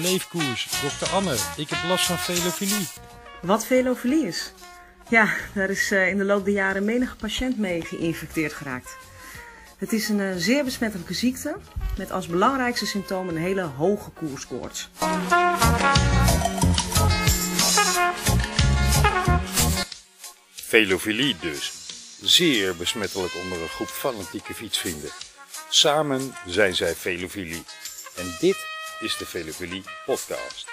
leefkoers. Dokter Anne, ik heb last van velofilie. Wat velofilie is? Ja, daar is eh, in de loop der jaren menige patiënt mee geïnfecteerd geraakt. Het is een eh, zeer besmettelijke ziekte met als belangrijkste symptoom een hele hoge koerskoorts. Velofilie dus. Zeer besmettelijk onder een groep fanatieke fietsvrienden. Samen zijn zij velofilie. En dit is de Velofilie podcast.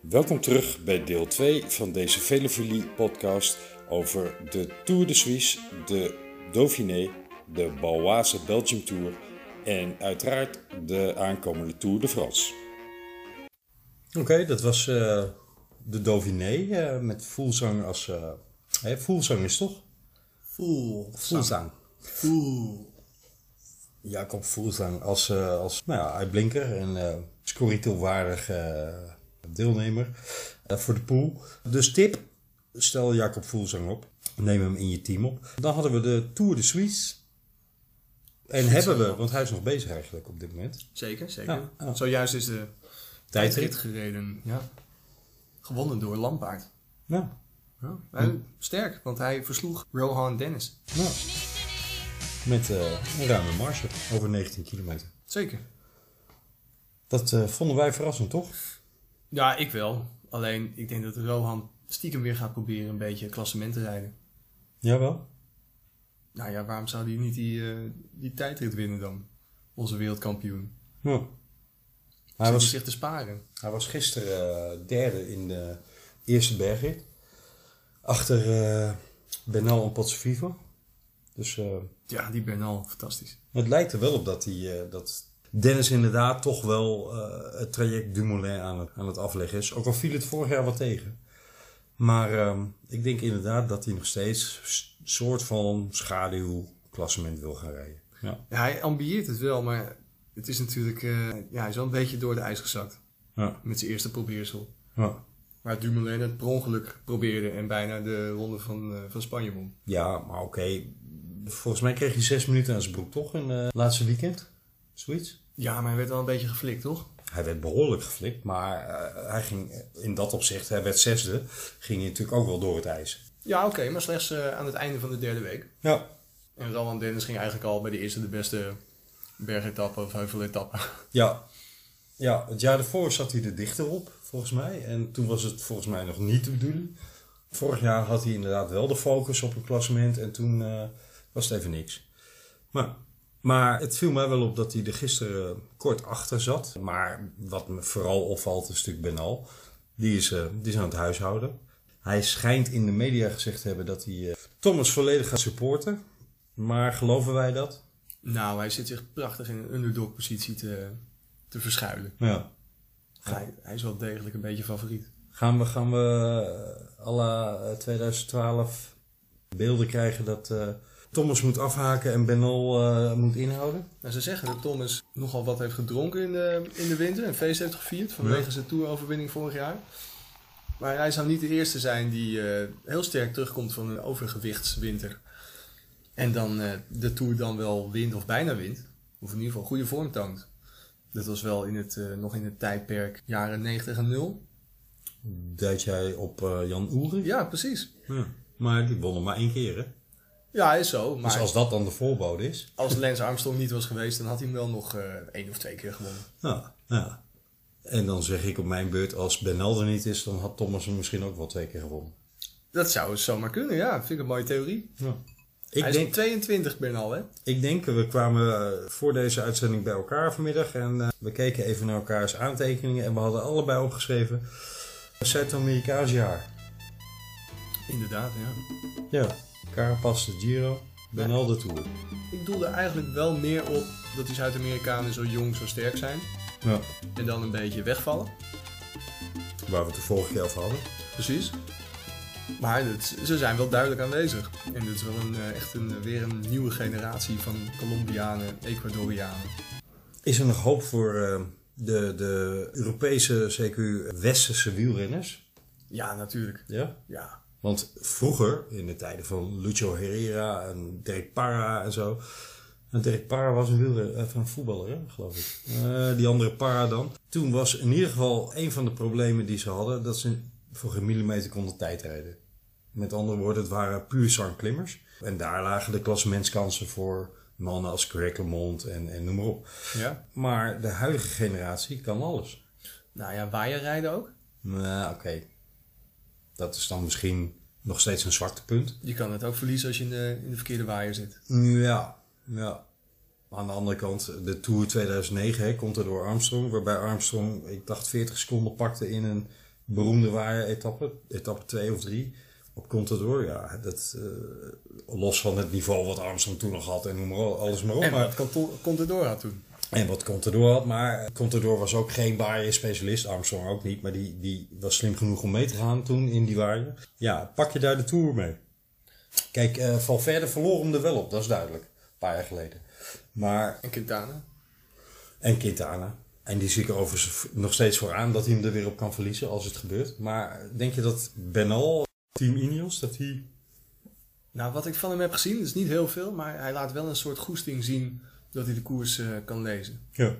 Welkom terug bij deel 2 van deze Velofilie podcast over de Tour de Suisse, de Dauphiné, de Baloise Belgium Tour en uiteraard de aankomende Tour de France. Oké, dat was eh, de Dauphiné eh, met Voelzang als... eh hè, Voelzang is toch? Voel. Voelzang. Voel. Jacob Voelzang als, eh, als nou ja, uitblinker en eh scorrietelwaardig eh, deelnemer eh, voor de pool. Dus tip, stel Jacob Voelzang op. Neem hem in je team op. Dan hadden we de Tour de Suisse. En hebben we, want hij is nog bezig eigenlijk op dit moment. Zeker, zeker. Ja, ja. Zojuist is de Tijdrit. tijdrit gereden. Ja. Gewonnen door Lampaard. Ja. Ja. En sterk, want hij versloeg Rohan Dennis. ja. Met eh, een ruime marge over 19 kilometer. Zeker. Dat eh, vonden wij verrassend, toch? Ja, ik wel. Alleen, ik denk dat Rohan stiekem weer gaat proberen een beetje klassement te rijden. Jawel. Nou ja, waarom zou hij niet die, eh, die tijdrit winnen dan? Onze wereldkampioen. Ja. Hij was, zich te sparen. hij was gisteren eh, derde in de eerste bergrit. Achter eh Bernal en Potsevivo. Dus eh, Ja, die Bernal, fantastisch. het lijkt er wel op dat, hij, dat Dennis inderdaad toch wel het traject Dumoulin aan het, aan het afleggen is. Ook al viel het vorig jaar wat tegen. Maar ehm, ik denk inderdaad dat hij nog steeds soort van schaduwklassement wil gaan rijden. Ja. Ja, hij ambieert het wel, maar het is natuurlijk... eh, ja, hij is wel een beetje door de ijs gezakt. Ja. Met zijn eerste probeersel. Ja. Waar Dumoulin het per ongeluk probeerde en bijna de ronde van, eh, van Spanje won. Ja, maar oké. Volgens mij kreeg hij zes minuten aan zijn broek, toch? In het laatste weekend? Zoiets? Ja, maar hij werd wel een beetje geflikt, toch? Hij werd behoorlijk geflikt, maar eh, hij ging in dat opzicht, hij werd zesde, ging hij natuurlijk ook wel door het ijs. Ja, oké, maar slechts eh, aan het einde van de derde week. Ja. En Rowan Dennis ging eigenlijk al bij de eerste de beste bergetappe of heuveletappe. Ja. Ja, het jaar daarvoor zat hij er dichter op, volgens mij. En toen was het volgens mij nog niet de bedoeling. Vorig jaar had hij inderdaad wel de focus op een klassement en toen eh, was het even niks. Maar, maar het viel mij wel op dat hij er gisteren kort achter zat. Maar wat me vooral opvalt is natuurlijk Benal. Die is, eh, die is aan het huishouden. Hij schijnt in de media gezegd te hebben dat hij eh, Thomas volledig gaat supporten. Maar geloven wij dat? Nou, hij zit zich prachtig in een underdog positie te, te verschuilen. Ja. Hij, hij is wel degelijk een beetje favoriet. Gaan we, gaan we eh, à la eh, 2012 beelden krijgen dat eh, Thomas moet afhaken en Benal eh, moet inhouden? Nou, ze zeggen dat Thomas nogal wat heeft gedronken in de, in de winter. Een feest heeft gevierd vanwege Ja. zijn toeroverwinning vorig jaar. Maar hij zou niet de eerste zijn die eh, heel sterk terugkomt van een overgewichtswinter. En dan eh, de Tour dan wel wint of bijna wint. Of in ieder geval goede vorm toont. Dat was wel in het, eh, nog in het tijdperk jaren 90 en 0. Duid jij op eh, Jan Oerik? Ja, precies. Ja. Maar die won hem maar één keer, hè? Ja, is zo. Maar Dus als dat dan de voorbode is? als Lance Armstrong niet was geweest, dan had hij hem wel nog één of twee keer gewonnen. Ja, ja. En dan zeg ik op mijn beurt, als Benal er niet is, dan had Thomas hem misschien ook wel twee keer gewonnen. Dat zou zomaar kunnen, ja. Vind ik een mooie theorie. Ja. Ik hij denk, is 22 Bernal, hè? Ik denk, we kwamen eh, voor deze uitzending bij elkaar vanmiddag en eh, we keken even naar elkaars aantekeningen en we hadden allebei opgeschreven Zuid-Amerikaans jaar. Inderdaad, ja. Ja, Carapaz de Giro, Benal de Tour. Ik doelde eigenlijk wel meer op dat die Zuid-Amerikanen zo jong, zo sterk zijn. Ja. En dan een beetje wegvallen. Waar we het de vorige keer over hadden. Precies. Maar het, ze zijn wel duidelijk aanwezig. En het is wel een, eh, echt een, weer een nieuwe generatie van Colombianen, Ecuadorianen. Is er nog hoop voor eh, de, de Europese, CQ Westerse wielrenners? Ja, natuurlijk. Ja? Ja. Want vroeger, in de tijden van Lucio Herrera en Derek Parra en zo. En Derek Parra was een wielrenner, eh, van een voetballer, hè, geloof ik. Eh, die andere Parra dan. Toen was in ieder geval een van de problemen die ze hadden, dat ze voor een millimeter konden tijdrijden. Met andere woorden, het waren puur zangklimmers. En daar lagen de klassementskansen voor mannen als Greg LeMond en, en noem maar op. Ja. Maar de huidige generatie kan alles. Nou ja, waaierrijden ook. Nou, oké. Dat is dan misschien nog steeds een zwaktepunt. Je kan het ook verliezen als je in de, in de verkeerde waaier zit. Ja, ja. Aan de andere kant, de Tour 2009 hè, komt er door Armstrong. Waarbij Armstrong, ik dacht, 40 seconden pakte in een beroemde waaier-etappe. Etappe 2 of 3 op Contador. Ja, dat, eh, los van het niveau wat Armstrong toen nog had en noem maar alles maar op. En maar, wat Contador had toen. En wat Contador had, maar Contador was ook geen waaier-specialist, Armstrong ook niet, maar die, die was slim genoeg om mee te gaan toen in die waaier. Ja, pak je daar de Tour mee? Kijk, eh Valverde verloor hem er wel op, dat is duidelijk, een paar jaar geleden. Maar, En Quintana. en Quintana, en die zie ik er overigens nog steeds voor aan dat hij hem er weer op kan verliezen als het gebeurt. Maar denk je dat Benal, Team Ineos, dat hij... Nou, wat ik van hem heb gezien, is niet heel veel, maar hij laat wel een soort goesting zien dat hij de koers eh, kan lezen. Ja.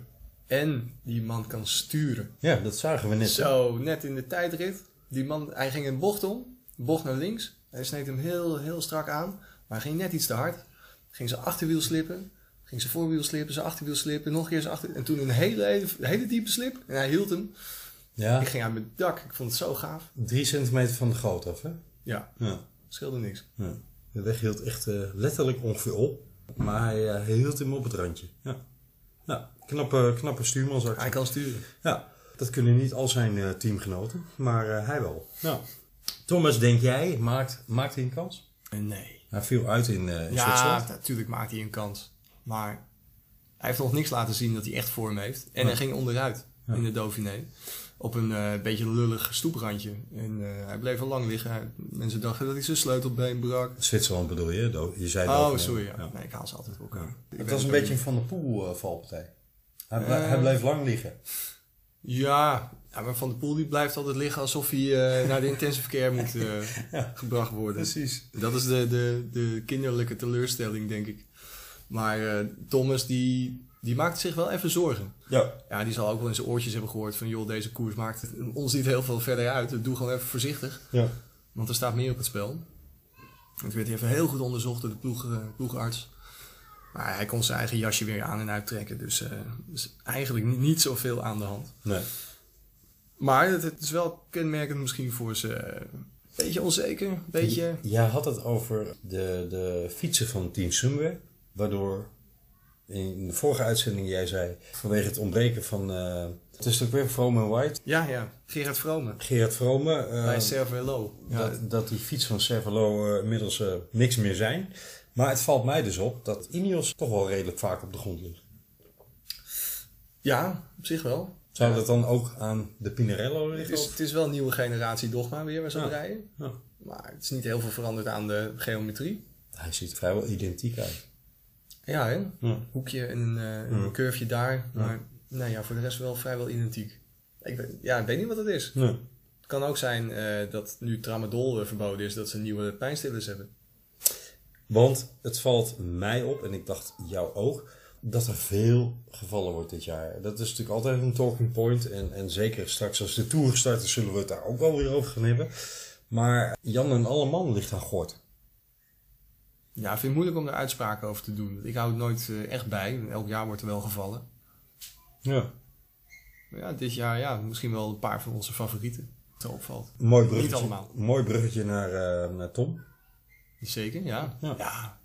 En die man kan sturen. ja, dat zagen we net. hè? Zo, net in de tijdrit. Die man, hij ging een bocht om, bocht naar links. Hij sneed hem heel, heel strak aan, maar hij ging net iets te hard. Ging zijn achterwiel slippen, ging zijn voorwiel slippen, zijn achterwiel slippen, nog een keer zijn achter... En toen een hele, hele, hele diepe slip en hij hield hem. Ja, Ik ging aan mijn dak, ik vond het zo gaaf. drie centimeter van de goot af, hè? Ja, Ja. scheelde niks. Ja. De weg hield echt eh, letterlijk ongeveer op. Maar hij, eh, hij hield hem op het randje. Ja. Ja, knappe, knappe stuurmansactie. Hij kan sturen. Ja, dat kunnen niet al zijn eh, teamgenoten, maar eh, hij wel. Ja. Thomas, denk jij, maakt, maakt hij een kans? Nee. Hij viel uit in, eh in Ja, Zwitserland. natuurlijk maakt hij een kans. Maar hij heeft nog niks laten zien dat hij echt vorm heeft. En Ja. hij ging onderuit Ja. in de Dauphiné. Op een eh, beetje lullig stoeprandje. En eh, hij bleef al lang liggen. Hij- Mensen dachten dat hij zijn sleutelbeen brak. Zwitserland bedoel je? Do- Je zei Oh, Dauphiné. sorry. Ja. Nee, ik haal ze altijd. Ik Het was een ook beetje een. Van de Poel eh, valpartij. Hij, ble- hij bleef lang liggen. Ja, ja, maar Van der Poel die blijft altijd liggen alsof hij eh, naar de intensive care moet eh, Ja. gebracht worden. Precies. Dat is de, de, de kinderlijke teleurstelling, denk ik. Maar eh, Thomas, die, die maakte zich wel even zorgen. Ja. Ja, die zal ook wel in zijn oortjes hebben gehoord van... joh, deze koers maakt het ons niet heel veel verder uit. Doe gewoon even voorzichtig, ja. want er staat meer op het spel. Het werd even heel goed onderzocht door de ploeg, eh, ploegarts. Maar hij kon zijn eigen jasje weer aan en uittrekken. Dus, eh dus eigenlijk niet, niet zoveel aan de hand. Nee. Maar het, het is wel kenmerkend misschien voor ze... beetje onzeker, een beetje... Jij had het over de, de fietsen van Team Sunweb. Waardoor in de vorige uitzending jij zei... vanwege het ontbreken van... eh het is ook weer Vrome en White. Ja, ja. Gerard Vrome. Gerard Vrome. eh, bij Cervelo. Ja, dat, dat die fiets van Cervelo eh, inmiddels niks meer zijn. Maar het valt mij dus op dat Ineos toch wel redelijk vaak op de grond ligt. ja, op zich wel. Zou dat dan ook aan de Pinarello Het liggen? is, of- het is wel een nieuwe generatie Dogma weer waar ze Ja. op rijden. Ja. Maar het is niet heel veel veranderd aan de geometrie. Hij ziet er vrijwel identiek uit. Ja, hè? Ja. Hoekje en een, eh, een Ja. curveje daar. Maar nou ja, voor de rest wel vrijwel identiek. Ik weet, ja, ik weet niet wat het is. Nee. Het kan ook zijn eh, dat nu tramadol eh, verboden is, dat ze nieuwe pijnstillers hebben. Want het valt mij op, en ik dacht jou ook, dat er veel gevallen wordt dit jaar. Dat is natuurlijk altijd een talking point. En, en zeker straks als de Tour gestart is, zullen we het daar ook wel weer over gaan hebben. Maar Jan en Alleman ligt aan gort. Ja, ik vind het moeilijk om daar uitspraken over te doen. Ik hou het nooit eh, echt bij. Elk jaar wordt er wel gevallen. Ja. Maar ja, dit jaar ja, misschien wel een paar van onze favorieten. Er opvalt. Mooi bruggetje, Niet allemaal. Mooi bruggetje naar, eh, naar Tom. Zeker, ja. Ja. Ja.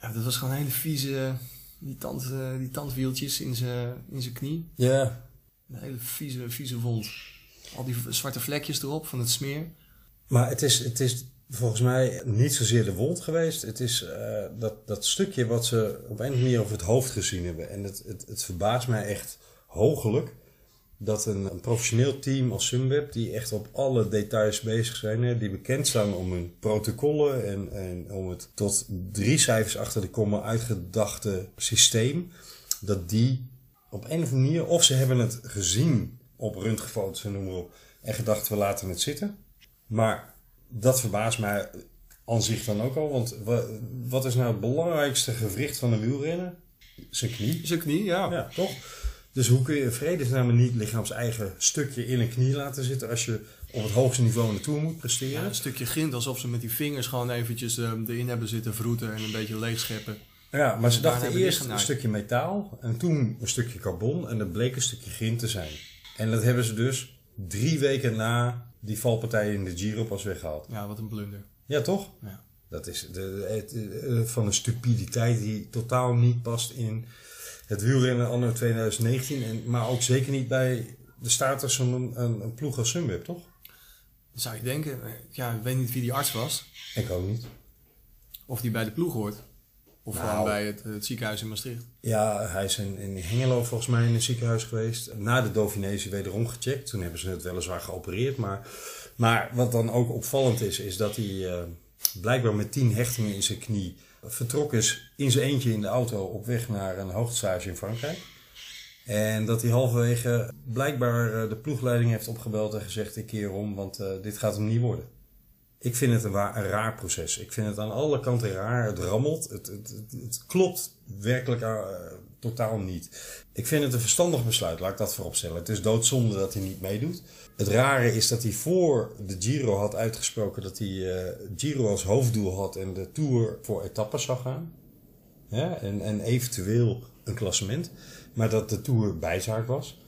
Ja, dat was gewoon een hele vieze... Die, tand, eh, die tandwieltjes in zijn in zijn knie. Ja. Een hele vieze, vieze wond. Al die zwarte vlekjes erop van het smeer. Maar het is, het is volgens mij niet zozeer de wond geweest. Het is eh, dat, dat stukje wat ze op een manier over het hoofd gezien hebben. En het, het, het verbaast mij echt hoogelijk dat een, een professioneel team als Sunweb, die echt op alle details bezig zijn, hè, die bekend staan om hun protocollen en, en om het tot drie cijfers achter de komma uitgedachte systeem, dat die op een of andere manier, of ze hebben het gezien op röntgenfoto's en noem maar op, en gedacht we laten het zitten. Maar dat verbaast mij aan zich dan ook al. Want wa- wat is nou het belangrijkste gewricht van een wielrenner? Zijn knie. Zijn knie, ja. Ja, toch? Dus hoe kun je vredesnaam niet lichaams eigen stukje in een knie laten zitten als je op het hoogste niveau Tour moet Ja, presteren? een stukje grind, alsof ze met die vingers gewoon eventjes eh, erin hebben zitten vroeten en een beetje leegscheppen. Ja, maar ze dachten eerst een stukje metaal en toen een stukje carbon en dat bleek een stukje grind te zijn. En dat hebben ze dus drie weken na die valpartij in de Giro pas weggehaald. Ja, wat een blunder. Ja, toch? Ja. Dat is de, eh, van een stupiditeit die totaal niet past in het wielrennen anno 2019. En, maar ook zeker niet bij de status van een, een, een ploeg als Sunweb, toch? Zou je denken, eh, ja, ik weet niet wie die arts was. Ik ook niet. Of die bij de ploeg hoort. Of Nou. gewoon bij het, het ziekenhuis in Maastricht. Ja, hij is in, in Hengelo volgens mij in het ziekenhuis geweest. Na de hij wederom gecheckt. Toen hebben ze het weliswaar geopereerd. Maar, maar wat dan ook opvallend is, is dat hij eh, blijkbaar met tien hechtingen in zijn knie vertrokken is in zijn eentje in de auto op weg naar een hoogtestage in Frankrijk. En dat hij halverwege blijkbaar eh, de ploegleiding heeft opgebeld en gezegd: Ik keer om, want eh, dit gaat hem niet worden. Ik vind het een, raar proces. Ik vind het aan alle kanten raar. Het rammelt. Het, het, het, klopt werkelijk eh, totaal niet. Ik vind het een verstandig besluit, laat ik dat voorop stellen. Het is doodzonde dat hij niet meedoet. Het rare is dat hij voor de Giro had uitgesproken dat hij eh, Giro als hoofddoel had en de Tour voor etappes zou gaan. En, en eventueel een klassement. Maar dat de Tour bijzaak was.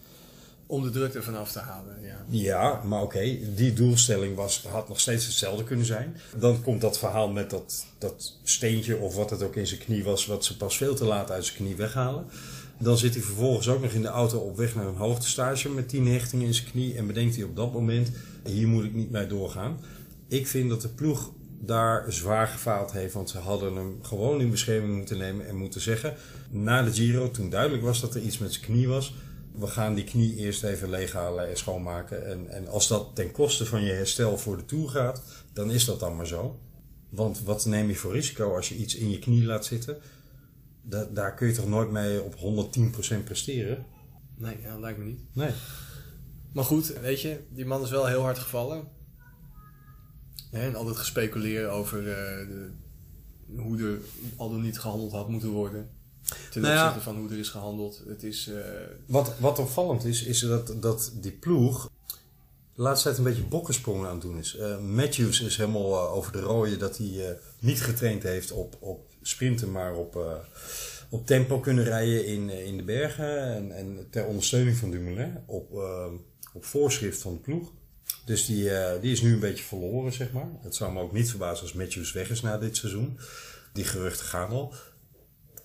Om de druk ervan af te halen, ja. Maar oké, die doelstelling was, had nog steeds hetzelfde kunnen zijn. Dan komt dat verhaal met dat, dat steentje of wat het ook in zijn knie was, wat ze pas veel te laat uit zijn knie weghalen. Dan zit hij vervolgens ook nog in de auto op weg naar een hoogtestage met 10 hechtingen in zijn knie. En bedenkt hij op dat moment, hier moet ik niet mee doorgaan. Ik vind dat de ploeg daar zwaar gefaald heeft, want ze hadden hem gewoon in bescherming moeten nemen en moeten zeggen, na de Giro, toen duidelijk was dat er iets met zijn knie was, we gaan die knie eerst even leeghalen en schoonmaken. En, en als dat ten koste van je herstel voor de Tour gaat, dan is dat dan maar zo. Want wat neem je voor risico als je iets in je knie laat zitten? Da daar kun je toch nooit mee op 110% presteren? Nee, ja, dat lijkt me niet. Nee. Maar goed, weet je, die man is wel heel hard gevallen. En altijd gespeculeerd over eh, de, hoe er al dan niet gehandeld had moeten worden. Ten Nou ja. opzichte van hoe er is gehandeld. Het is, eh, Wat, wat opvallend is, is dat, dat die ploeg de laatste tijd een beetje bokkensprongen aan het doen is. Eh, Matthews is helemaal eh, over de rode dat hij eh, niet getraind heeft op, op sprinten, maar op, eh, op tempo kunnen rijden in, in de bergen. En, en ter ondersteuning van Dumoulin op, op voorschrift van de ploeg. Dus die, eh, die is nu een beetje verloren, zeg maar. Het zou me ook niet verbazen als Matthews weg is na dit seizoen. Die geruchten gaan al.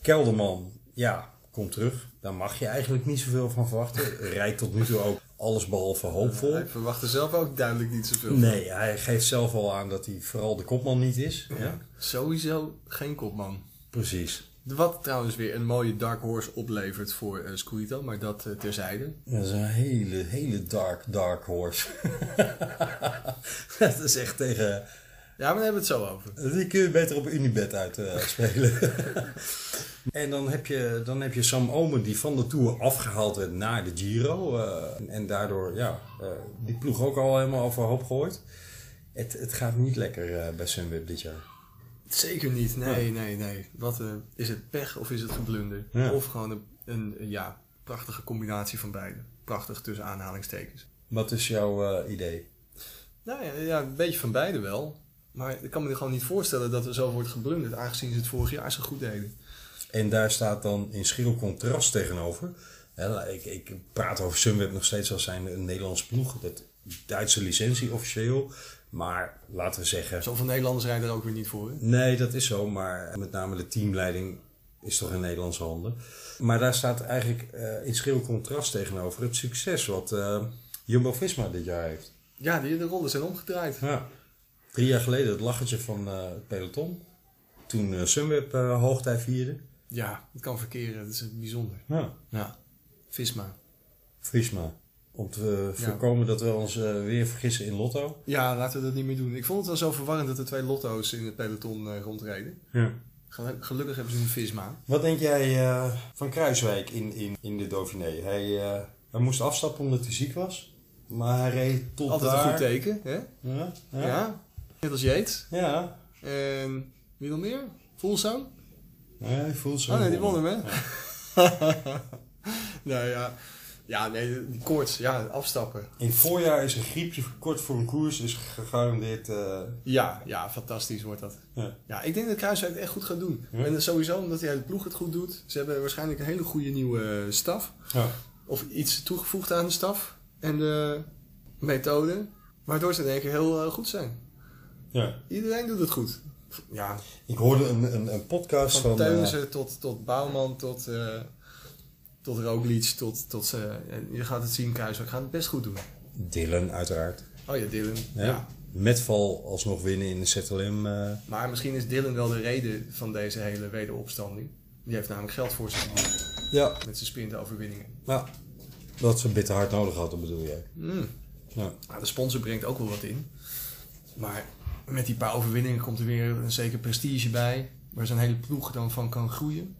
Kelderman, ja, komt terug. Daar mag je eigenlijk niet zoveel van verwachten. Rijdt tot nu toe ook alles behalve hoopvol. hij verwachtte zelf ook duidelijk niet zoveel. Nee, hij geeft zelf al aan dat hij vooral de kopman niet is. Ja. Sowieso geen kopman. Precies. Wat trouwens weer een mooie Dark Horse oplevert voor Squito, maar dat eh, terzijde. Dat is een hele, hele dark, dark horse. dat is echt tegen... Ja, maar daar hebben we het zo over. Die kun je beter op Unibet uitspelen. en dan heb, je, dan heb je Sam Omen die van de Tour afgehaald werd naar de Giro. eh, en daardoor ja, eh, die ploeg ook al helemaal overhoop gegooid. Het, het gaat niet lekker eh, bij Sunweb dit jaar. Zeker niet. Nee, nee, nee. Wat eh, is het pech of is het geblunder? Ja. Of gewoon een, een, een, ja, prachtige combinatie van beide. Prachtig tussen aanhalingstekens. Wat is jouw eh, idee? Nou ja, ja, een beetje van beide wel. Maar ik kan me er gewoon niet voorstellen dat er zo wordt geblunderd, aangezien ze het vorig jaar zo goed deden. En daar staat dan in schril contrast tegenover. Ik, ik praat over Sunweb nog steeds als zijn een Nederlands ploeg. Dat Duitse licentie officieel. Maar laten we zeggen... Zoveel Nederlanders rijden er ook weer niet voor. Hè? Nee, dat is zo. Maar met name de teamleiding is toch in Nederlandse handen. Maar daar staat eigenlijk eh, in schril contrast tegenover het succes wat eh, Jumbo-Visma dit jaar heeft. Ja, die, de rollen zijn omgedraaid. Ja. Drie jaar geleden het lachertje van eh, het peloton. Toen eh, Sunweb eh, hoogtij vierde. Ja, het kan verkeren. Dat is bijzonder. Ja. Ja. Visma. Visma. Om te Ja. voorkomen dat we ons weer vergissen in Lotto. Ja, laten we dat niet meer doen. Ik vond het wel zo verwarrend dat er twee lotto's in het peloton rondreden. Ja. Gelu- Gelukkig hebben ze een Visma. Wat denk jij van Kruiswijk in, in, in de Dauphiné? Hij, hij moest afstappen omdat hij ziek was. Maar hij reed tot Altijd daar. een goed teken, hè? Ja, ja. Ja. Net als Yates. Ja. En wie nog meer? Fullsang? Nee, zo. Oh nee, die won hem, hè? nou ja. Ja, nee, die koorts. Ja, afstappen. In het voorjaar is een griepje kort voor een koers is gegarandeerd. eh, Ja, ja, fantastisch wordt dat. ja. Ja, ik denk dat Kruiswijk het echt goed gaat doen. Ja. En sowieso omdat hij de ploeg het goed doet. Ze hebben waarschijnlijk een hele goede nieuwe staf. Ja. Of iets toegevoegd aan de staf. En de methode. Waardoor ze in één keer heel eh, goed zijn. Ja. Iedereen doet het goed. Ja, Ik hoorde een, een, een podcast van van. eh, Teunissen tot, tot Bouwman tot, eh tot Roglic tot... tot eh, je gaat het zien, Kruiswijk gaat het best goed doen. Dylan, uiteraard. Oh ja, Dylan. Ja. Ja. Met val alsnog winnen in de ZLM. eh, Maar misschien is Dylan wel de reden van deze hele wederopstanding. Die heeft namelijk geld voor zich ja. met zijn sprintoverwinningen. Nou, dat ze bitter hard nodig hadden, bedoel jij? Mm. Ja. Nou, de sponsor brengt ook wel wat in. Maar met die paar overwinningen komt er weer een zeker prestige bij. Waar zo'n hele ploeg dan van kan groeien.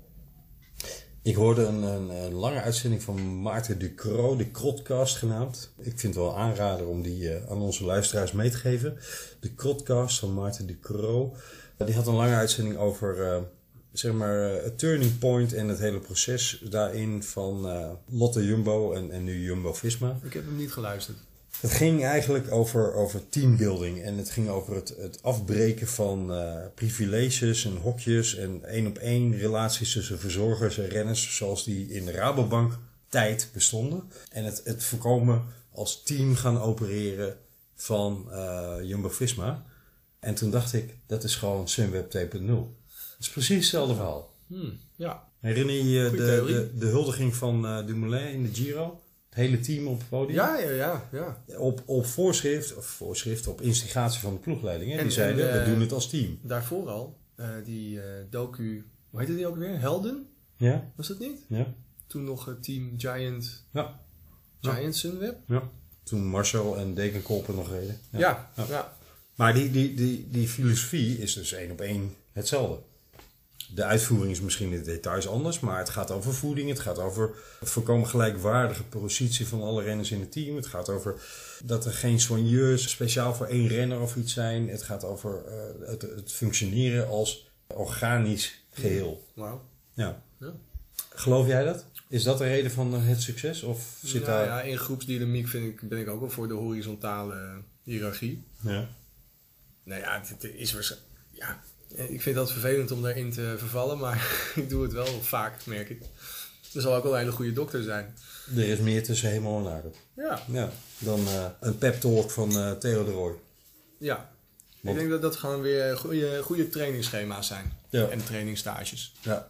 Ik hoorde een, een, een lange uitzending van Maarten Ducro, de Krotcast genaamd. Ik vind het wel aanrader om die eh, aan onze luisteraars mee te geven. De Krotcast van Maarten Ducro. Uh, die had een lange uitzending over eh, zeg maar eh, het turning point en het hele proces daarin van Lotte Jumbo en, en nu Jumbo Visma. Ik heb hem niet geluisterd. Het ging eigenlijk over, over teambuilding en het ging over het, het afbreken van eh, privileges en hokjes en één op één relaties tussen verzorgers en renners zoals die in de Rabobank tijd bestonden. En het, het voorkomen als team gaan opereren van eh, Jumbo-Visma. En toen dacht ik, dat is gewoon Sunweb 2.0. Het is precies hetzelfde verhaal. Hmm, ja. Herinner je je de, de, de huldiging van eh, Dumoulin in de Giro? Het hele team op het podium? Ja, ja, ja. ja. Op, op voorschrift, of voorschrift, op instigatie van de ploegleiding. Hè? En- Die zeiden, en, eh, we doen het als team. Daarvoor al, eh, die eh, docu, hoe heette die ook weer? Helden? Ja? Was dat niet? Ja? Toen nog het team Giant, Ja. Giant Sunweb? ja. Toen Marcel en Dekenkolpen nog reden. Ja, Ja. ja. Ja. Maar die, die, die, die filosofie is dus één op één hetzelfde. De uitvoering is misschien in de details anders, maar het gaat over voeding. Het gaat over het voorkomen gelijkwaardige positie van alle renners in het team. Het gaat over dat er geen soigneurs speciaal voor één renner of iets zijn. Het gaat over eh, het, het functioneren als organisch geheel. Wauw. Ja. Ja. Geloof jij dat? Is dat de reden van het succes? Of zit Nou daar... ja, in groepsdynamiek vind ik, ben ik ook wel voor de horizontale eh, hiërarchie. Ja. Nou ja, het, het is waarschijnlijk. Ja, ik vind dat vervelend om daarin te vervallen, maar ik doe het wel vaak, merk ik. Er zal ook wel een hele goede dokter zijn. Er is meer tussen hemel en aarde. Ja, Ja. Dan eh, een pep talk van eh Theo de Roy. ja. Want- Ik denk dat dat gewoon weer goede, goede trainingsschema's zijn. Ja. En trainingsstages. Ja.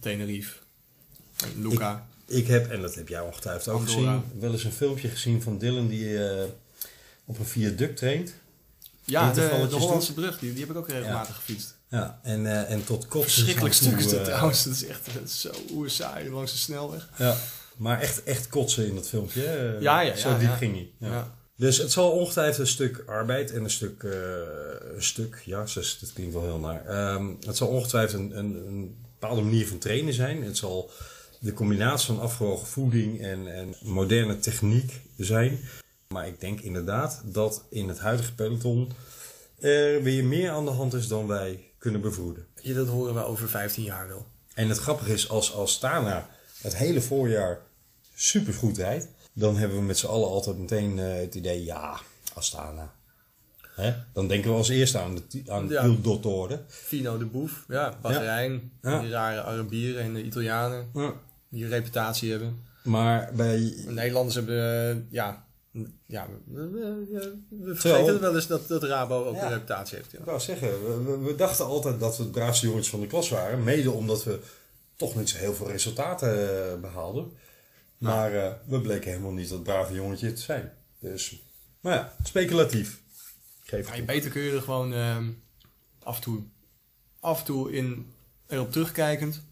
Tenerife, Luca. Ik heb, en dat heb jij ongetwijfeld ook Andorra. gezien, wel eens een filmpje gezien van Dylan die eh, op een viaduct traint. Ja, de, de Hollandse brug, die, die heb ik ook regelmatig Ja. gefietst. Ja, en, eh, en tot kotsen. Verschrikkelijk stuk is dat eh, trouwens. Dat is echt zo oerzaai langs de snelweg. Ja, maar echt, echt kotsen in dat filmpje. Ja, ja, Zo diep ging hij. Ja. Dus het zal ongetwijfeld een stuk arbeid en een stuk, een stuk, ja, zus, dat klinkt wel heel naar. Ehm, het zal ongetwijfeld een, een, een bepaalde manier van trainen zijn. Het zal de combinatie van afgewogen voeding en, en moderne techniek zijn. Maar ik denk inderdaad dat in het huidige peloton er weer meer aan de hand is dan wij kunnen bevroeden. Ja, dat horen we over 15 jaar wel. En het grappige is, als Astana het hele voorjaar supergoed rijdt, dan hebben we met z'n allen altijd meteen eh, het idee, ja, Astana. Hè? Dan denken we als eerste aan de, aan de Ja. Dottore. Fino de Boef, ja, Bahrein, Ja. die rare Arabieren en de Italianen die een reputatie hebben. Maar bij, De Nederlanders hebben, eh, ja, ja we, we- we- we Terwijl- vergeten wel eens dat, dat Rabo ook Ja. een reputatie heeft. Ja. ik wou zeggen, we, we- dachten altijd dat we het braafste jongens van de klas waren. Mede omdat we toch niet zo heel veel resultaten eh, behaalden. Maar eh, we bleken helemaal niet dat brave jongetje te zijn. Dus, maar ja, speculatief. Geef Ja, beter kun je er gewoon ehm, af en toe, af en toe in, erop terugkijkend,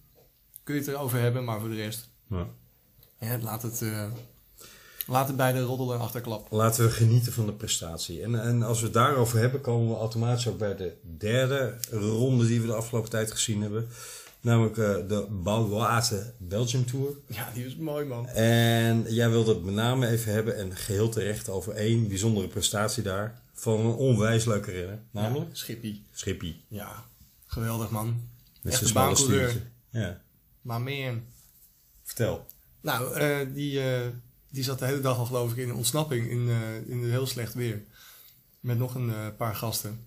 kun je het erover hebben, maar voor de rest, Ja. ja, laat, het, eh, laat het bij de roddel en achterklap. Laten we genieten van de prestatie. En, en als we het daarover hebben, komen we automatisch ook bij de derde ronde die we de afgelopen tijd gezien hebben. Namelijk eh, de Baloise Belgium Tour. Ja, die is mooi man. En jij wilde het met name even hebben, en geheel terecht, over één bijzondere prestatie daar. van een onwijs leuke renner. Namelijk Schippie. Schippie. Ja, geweldig man. Met zijn smalle stuurtje. Ja, Maar meer. vertel. Nou, eh, die, eh, die zat de hele dag al geloof ik in een ontsnapping in, eh, in heel slecht weer. Met nog een eh, paar gasten.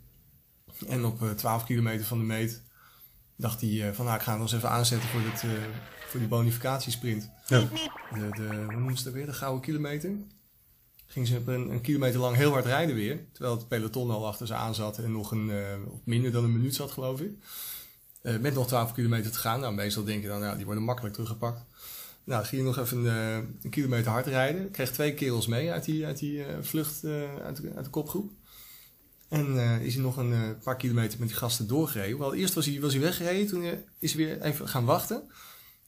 En op eh 12 kilometer van de meet dacht hij eh, van nou ik ga hem nog eens even aanzetten voor, dit, eh, voor die bonificatiesprint. Ja. De, de, hoe noemen ze dat weer? De gouden kilometer. Ging ze een, een kilometer lang heel hard rijden weer. Terwijl het peloton al achter ze aan zat en nog een, eh, minder dan een minuut zat geloof ik. Eh, met nog 12 kilometer te gaan. Nou, meestal denk je dan, nou, die worden makkelijk teruggepakt. Nou, ging nog even een, eh, een kilometer hard rijden. Kreeg twee kerels mee uit die, uit die eh, vlucht eh, uit, uit de kopgroep. En is hij nog een paar kilometer met die gasten doorgereden. Wel, eerst was hij, was hij weggereden. Toen is hij weer even gaan wachten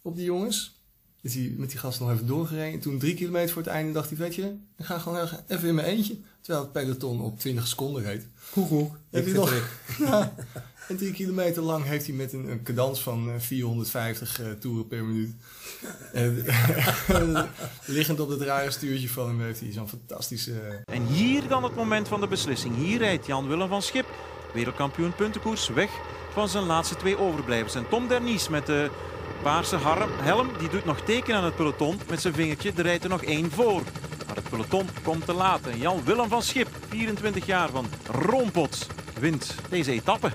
op die jongens. Is hij met die gasten nog even doorgereden. En toen drie kilometer voor het einde dacht hij, weet je, ik ga gewoon even in mijn eentje. Terwijl het peloton op 20 seconden reed. Koekoek. Heb Ik je nog? Ja. En drie kilometer lang heeft hij met een, een cadans van eh, 450 eh, toeren per minuut. En, liggend op het rare stuurtje van hem heeft hij zo'n fantastische... eh, En hier dan het moment van de beslissing. Hier rijdt Jan-Willem van Schip, wereldkampioen puntenkoers, weg van zijn laatste twee overblijvers. En Tom Dernies met de paarse harm, helm, die doet nog teken aan het peloton met zijn vingertje. Er rijdt er nog één voor. Maar het peloton komt te laat. En Jan-Willem van Schip, 24 jaar van Roompots, wint deze etappe.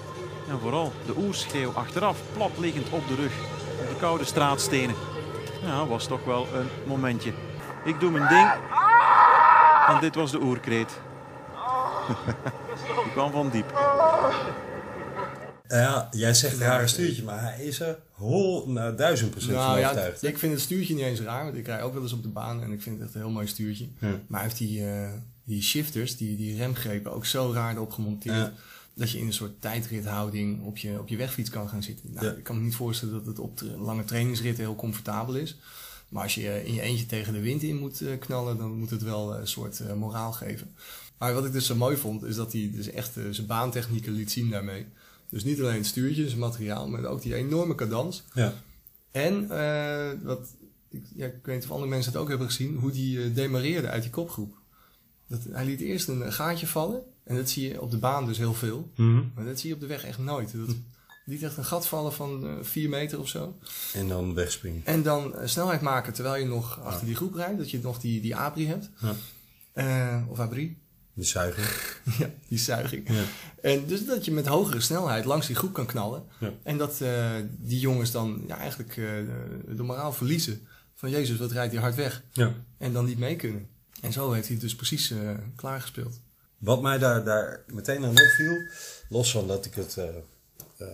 En vooral de oerschreeuw achteraf, plat liggend op de rug, op de koude straatstenen. Ja, was toch wel een momentje. Ik doe mijn ding. En dit was de oerkreet. Die kwam van diep. Ja, jij zegt een rare stuurtje, maar hij is er hol, nou, duizend procent Nou van overtuigd. ik vind het stuurtje niet eens raar, want ik rij ook wel eens op de baan en ik vind het echt een heel mooi stuurtje. Ja. Maar hij heeft die, eh, die shifters, die, die remgrepen, ook zo raar erop gemonteerd. Ja. Dat je in een soort tijdrithouding op je, op je wegfiets kan gaan zitten. Nou, Ja. Ik kan me niet voorstellen dat het op lange trainingsritten heel comfortabel is. Maar als je in je eentje tegen de wind in moet eh, knallen, dan moet het wel eh, een soort moraal geven. Maar wat ik dus zo mooi vond, is dat hij dus echt zijn baantechnieken liet zien daarmee. Dus niet alleen het stuurtje, zijn materiaal, maar ook die enorme cadans. Ja. En eh, wat, ik, ja, ik weet niet of andere mensen het ook hebben gezien, hoe die eh, demareerde uit die kopgroep. Dat, hij liet eerst een gaatje vallen. En dat zie je op de baan dus heel veel. Mhm. Maar dat zie je op de weg echt nooit. Dat liet echt een gat vallen van eh 4 meter of zo. En dan wegspringen. En dan snelheid maken terwijl je nog achter die groep rijdt. Dat je nog die, die abri hebt. Ja. Of abri. De zuiger. ja, die zuiging. Ja. En dus dat je met hogere snelheid langs die groep kan knallen. Ja. En dat eh, die jongens dan ja, eigenlijk eh, de moraal verliezen. Van Jezus, wat rijdt hij hard weg. Ja. En dan niet mee kunnen. En zo heeft hij het dus precies eh, klaargespeeld. Wat mij daar, daar meteen aan opviel, los van dat ik het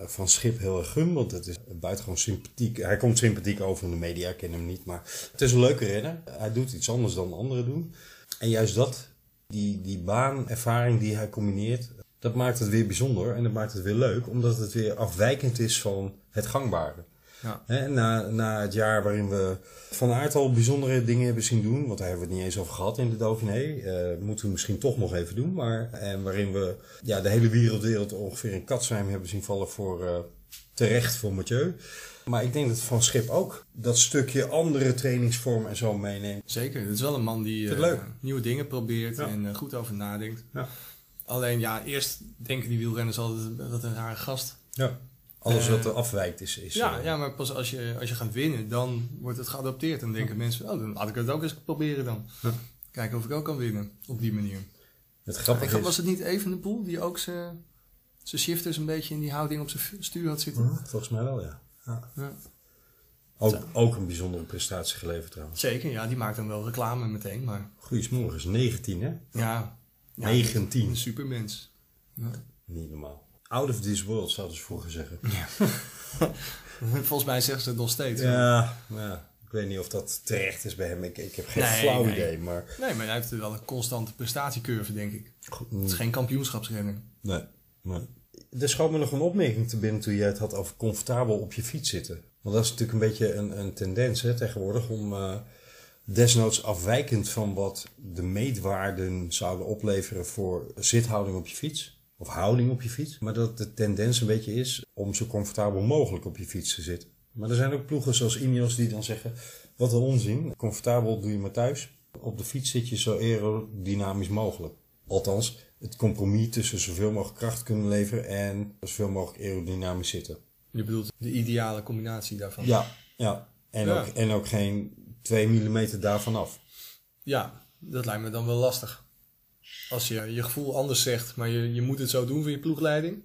van Schip heel erg gun, want het is buitengewoon sympathiek. Hij komt sympathiek over in de media, ik ken hem niet, maar het is een leuke renner. Hij doet iets anders dan anderen doen. En juist dat, die, die baanervaring die hij combineert, dat maakt het weer bijzonder en dat maakt het weer leuk, omdat het weer afwijkend is van het gangbare. Ja. Na, na het jaar waarin we van aard al bijzondere dingen hebben zien doen, want daar hebben we het niet eens over gehad in de Dauphiné, eh, moeten we misschien toch nog even doen, maar en waarin we ja, de hele wereldwereld ongeveer in katzwijm hebben zien vallen voor eh, terecht voor Mathieu. Maar ik denk dat Van Schip ook dat stukje andere trainingsvorm en zo meeneemt. Zeker, het is wel een man die eh, nieuwe dingen probeert Ja. en eh, goed over nadenkt. Ja. Alleen ja, eerst denken die wielrenners altijd wat een rare gast. Ja. Alles Eh, wat er afwijkt is. is Ja, ja maar pas als je, als je gaat winnen, dan wordt het geadopteerd. Dan denken mensen, oh, dan laat ik het ook eens proberen dan. Ja. Kijken of ik ook kan winnen op die manier. Het grappige was het niet even de poel die ook zijn shifters een beetje in die houding op zijn stuur had zitten? Mhm, Volgens mij wel, ja. Ja. Ja. Ook, ook een bijzondere prestatie geleverd trouwens. Zeker, ja, die maakt dan wel reclame meteen, maar Goeiesmorgens, 19 hè? ja. ja 19. Een supermens. Ja. Niet normaal. Out of this world zouden ze vroeger zeggen. Volgens mij zeggen ze het nog steeds. Ja, ja, ik weet niet of dat terecht is bij hem. Ik, ik heb geen Nee, flauw nee. idee, maar... Nee, maar hij heeft wel een constante prestatiecurve, denk ik. Goed, Het is geen kampioenschapsrenner. Nee, nee. Er schoot me nog een opmerking te binnen toen jij het had over comfortabel op je fiets zitten. Want dat is natuurlijk een beetje een, een tendens hè, tegenwoordig om eh, desnoods afwijkend van wat de meetwaarden zouden opleveren voor zithouding op je fiets. Of houding op je fiets. Maar dat de tendens een beetje is om zo comfortabel mogelijk op je fiets te zitten. Maar er zijn ook ploegen zoals Ineos die dan zeggen, wat een onzin. Comfortabel doe je maar thuis. Op de fiets zit je zo aerodynamisch mogelijk. Althans, het compromis tussen zoveel mogelijk kracht kunnen leveren en zoveel mogelijk aerodynamisch zitten. Je bedoelt de ideale combinatie daarvan? Ja, ja. En, Ja. Ook, en ook geen 2 mm daarvan af. Ja, dat lijkt me dan wel lastig. Als je je gevoel anders zegt, maar je, je moet het zo doen voor je ploegleiding.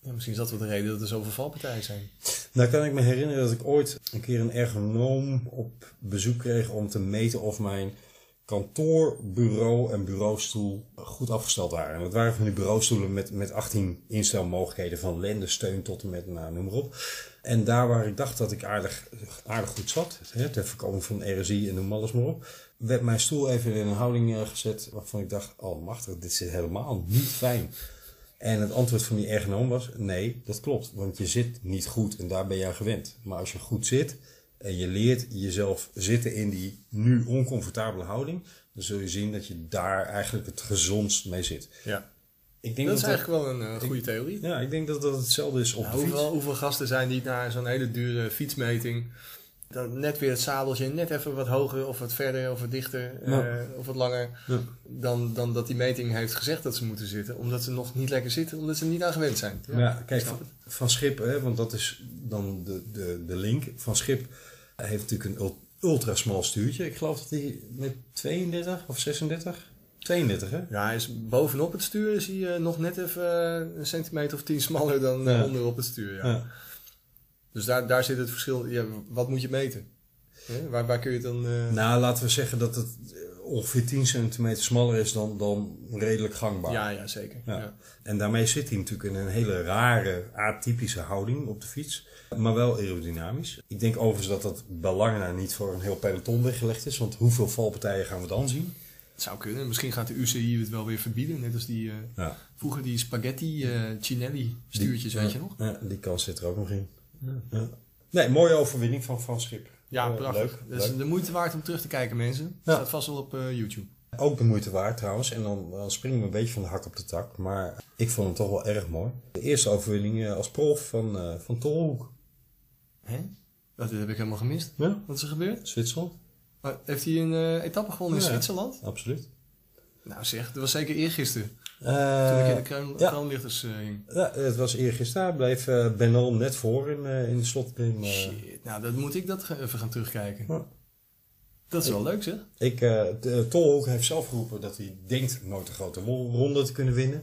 Ja, misschien is dat wel de reden dat er zoveel valpartijen zijn. Nou kan ik me herinneren dat ik ooit een keer een ergonoom op bezoek kreeg om te meten of mijn kantoorbureau en bureaustoel goed afgesteld waren. En dat waren van die bureaustoelen met, met 18 instelmogelijkheden van lendensteun tot en met, nou, noem maar op. En daar waar ik dacht dat ik aardig, aardig goed zat, hè, ter voorkoming van RSI en noem alles maar op, werd mijn stoel even in een houding gezet waarvan ik dacht, oh machtig, dit zit helemaal niet fijn. En het antwoord van die ergonoom was: nee, dat klopt. Want je zit niet goed en daar ben je aan gewend. Maar als je goed zit en je leert jezelf zitten in die nu oncomfortabele houding, dan zul je zien dat je daar eigenlijk het gezondst mee zit. Ja. Ik denk Dat is dat eigenlijk wel een eh, goede theorie. ja, ik denk dat dat hetzelfde is op fiets. hoeveel, hoeveel gasten zijn die na zo'n hele dure fietsmeting dan net weer het zadeltje net even wat hoger of wat verder of wat dichter eh, of wat langer Ja. dan, dan dat die meting heeft gezegd dat ze moeten zitten. Omdat ze nog niet lekker zitten, omdat ze er niet aan gewend zijn. Ja, kijk, van, van Schip, hè, want dat is dan de, de, de link. Van Schip heeft natuurlijk een ul- ultra smal stuurtje. Ik geloof dat hij met 32 of 36? 32, hè? Ja, hij is bovenop het stuur is hij eh, nog net even eh, een centimeter of tien smaller dan Ja. onderop het stuur. Ja. Dus daar, daar zit het verschil. Ja, wat moet je meten? Hè? Waar, waar kun je het dan... eh, Nou, laten we zeggen dat het eh, ongeveer 10 centimeter smaller is dan, dan redelijk gangbaar. ja, ja, zeker. Ja. Ja. En daarmee zit hij natuurlijk in een hele rare, atypische houding op de fiets. Maar wel aerodynamisch. Ik denk overigens dat dat bij lange na niet voor een heel peloton weggelegd is. Want hoeveel valpartijen gaan we dan zien? Het zou kunnen. Misschien gaat de UCI het wel weer verbieden. Net als die... eh, Ja. Vroeger die spaghetti eh Cinelli stuurtjes, weet je nog? Ja, die kans zit er ook nog in. Ja. Nee, mooie overwinning van Van Schip. Ja, Eh, prachtig. Leuk, leuk. de moeite waard om terug te kijken, mensen. Ja. Staat vast wel op eh, YouTube. Ook de moeite waard trouwens. En dan, dan springen we een beetje van de hak op de tak. Maar ik vond hem toch wel erg mooi. De eerste overwinning eh, als prof van, eh van Tolhoek. Hè? Dat heb ik helemaal gemist. Ja, Wat is er gebeurd? Zwitserland. Maar heeft hij een etappe gewonnen in. Zwitserland? Absoluut. Nou zeg, dat was zeker eergisteren. Eh, Toen ik in de kroon, ja. eh, hing. Ja, het was eergisteren. Bleef eh Benal net voor in, in de. Shit, nou dan moet ik dat even gaan terugkijken. Dat is wel leuk zeg. Ik, de- Tolhoek heeft zelf geroepen dat hij denkt nooit een grote ronde te kunnen winnen.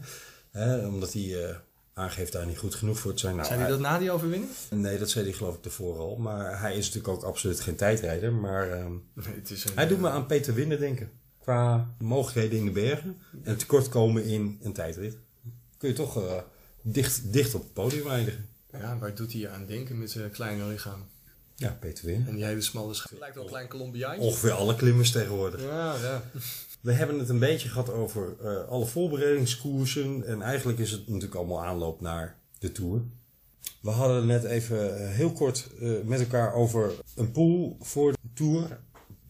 Hè, omdat hij aangeeft daar niet goed genoeg voor te zijn. Nou, Zijn hij- dat na die overwinning? Nee, dat zei hij geloof ik tevoren al. Maar hij is natuurlijk ook absoluut geen tijdrijder. Maar ehm, Nee, het is een, hij doet me aan Peter Winnen denken. Qua mogelijkheden in de bergen. En tekortkomen in een tijdrit. Kun je toch eh, dicht, dicht op het podium eindigen. Ja, waar doet hij aan denken met zijn kleine lichaam? Ja, Peter Winnen. En die hele smalle schaap. Lijkt wel een klein Colombiaantje. Ongeveer alle klimmers tegenwoordig. Ja, ja. We hebben het een beetje gehad over eh, alle voorbereidingskoersen. En eigenlijk is het natuurlijk allemaal aanloop naar de Tour. We hadden net even eh, heel kort eh, met elkaar over een pool voor de Tour.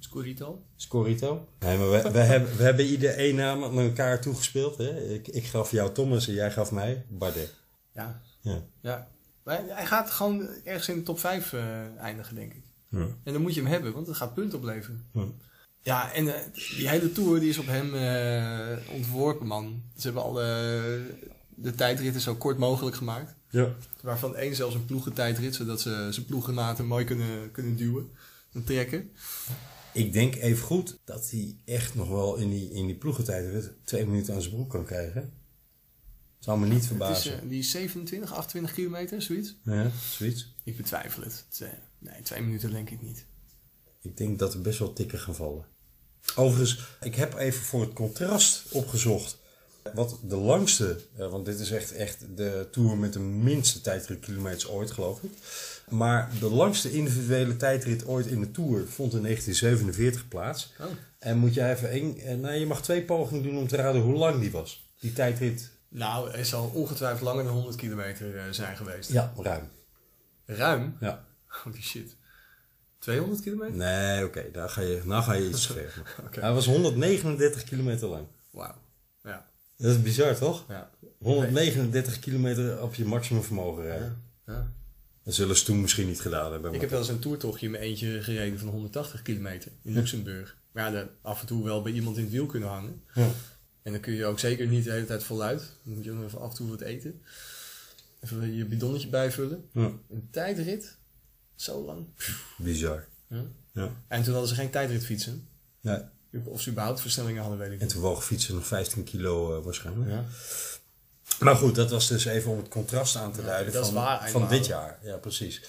Scorito. Scorito. Nee, maar we, we, hebben, we hebben ieder één naam aan elkaar toegespeeld. Hè? Ik, ik gaf jou Thomas en jij gaf mij Bardet. Ja. Ja. ja. Maar hij gaat gewoon ergens in de top 5 eh, eindigen, denk ik. Ja. En dan moet je hem hebben, want het gaat punten opleveren. Ja. Ja, en eh, die hele tour die is op hem eh, ontworpen, man. Ze hebben al eh, de tijdritten zo kort mogelijk gemaakt. Ja. Waarvan één zelfs een ploegentijdrit, zodat ze zijn ploegenmaten mooi kunnen, kunnen duwen en trekken. Ik denk even goed dat hij echt nog wel in die, in die ploegentijd twee minuten aan zijn broek kan krijgen. Zou me niet Het is, verbazen. die is 27, 28 kilometer, zoiets. Ja, zoiets. Ik betwijfel het. Het, eh, nee, twee minuten denk ik niet. Ik denk dat er best wel tikken gaan vallen. Overigens, ik heb even voor het contrast opgezocht. Wat de langste, eh, want dit is echt, echt de tour met de minste tijdritkilometers ooit, geloof ik. Maar de langste individuele tijdrit ooit in de tour vond in 1947 plaats. Oh. En moet jij even één, nou, je mag twee pogingen doen om te raden hoe lang die was. Die tijdrit. Nou, hij zal ongetwijfeld langer dan 100 kilometer eh, zijn geweest. Ja, ruim. Ruim? Ja. Holy shit. 200 kilometer? Nee, oké, daar ga je, nou ga je iets. Oké. Hij was 139 kilometer lang. Wauw. Ja. Dat is bizar, toch? Ja. 139 kilometer op je maximum vermogen rijden. ja. Dat zullen ze toen misschien niet gedaan hebben. Ik heb wel eens een toertochtje in mijn eentje gereden van 180 kilometer in Luxemburg. Maar ja, af en toe wel bij iemand in het wiel kunnen hangen. Ja. En dan kun je ook zeker niet de hele tijd voluit. Dan moet je nog even af en toe wat eten. Even je bidonnetje bijvullen. Ja. Een tijdrit, zo lang. Bizar. Ja. Ja. En toen hadden ze geen tijdritfietsen. Nee. Of ze überhaupt versnellingen hadden, weet ik En niet. toen woog fietsen nog 15 kilo eh, waarschijnlijk. Ja. Maar goed, dat was dus even om het contrast aan te Ja, duiden van, waar, van dit jaar. Ja, precies.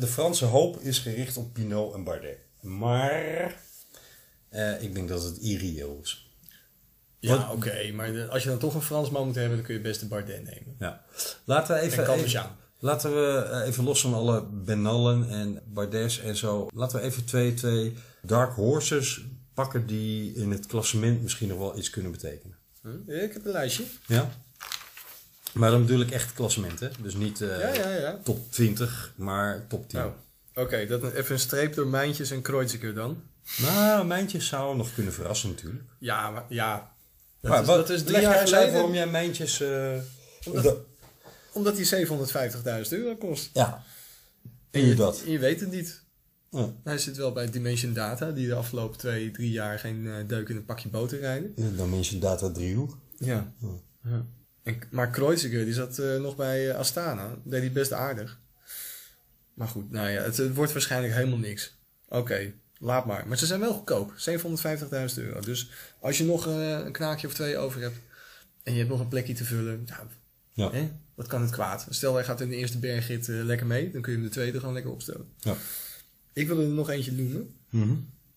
De Franse hoop is gericht op Pinot en Bardet. Maar eh, ik denk dat het irreëel is. Ja, oké, maar de- als je dan toch een Fransman moet hebben, dan kun je best de Bardet nemen. Ja. Laten we En even, even, laten we eh, even los van alle Benallen en Bardets en zo. Laten we even twee, twee dark horses pakken die in het klassement misschien nog wel iets kunnen betekenen. Hm? Ik heb een lijstje. Ja? Maar dan bedoel ik echt klassement, hè? Dus niet eh, Ja, ja, ja. top 20, maar top 10. Nou, oké, dat even een streep door Mijntjes en Kreuziger dan. Nou, Mijntjes zou nog kunnen verrassen natuurlijk. Ja, maar ja. Dat, maar is, wat, dat is drie jaar geleden. waarom jij Mijntjes... eh, Omdat- dat- Omdat die 750.000 euro kost. ja, en je dat. En je weet het niet. Ja. Hij zit wel bij Dimension Data, die de afgelopen twee, drie jaar geen eh, deuk in een pakje boter rijden. Dimension Data driehoek. Ja. ja. En, maar Kreuziger, die zat eh, nog bij eh, Astana. Deed hij best aardig. Maar goed, nou ja, het, het wordt waarschijnlijk helemaal niks. Oké, laat maar. Maar ze zijn wel goedkoop. 750.000 euro. Dus als je nog eh, een knaakje of twee over hebt... en je hebt nog een plekje te vullen... Nou, Ja. hè, wat kan het kwaad? Stel, hij gaat in de eerste bergrit lekker mee... dan kun je hem de tweede gewoon lekker opstellen. Ja. Ik wil er nog eentje noemen. Mhm.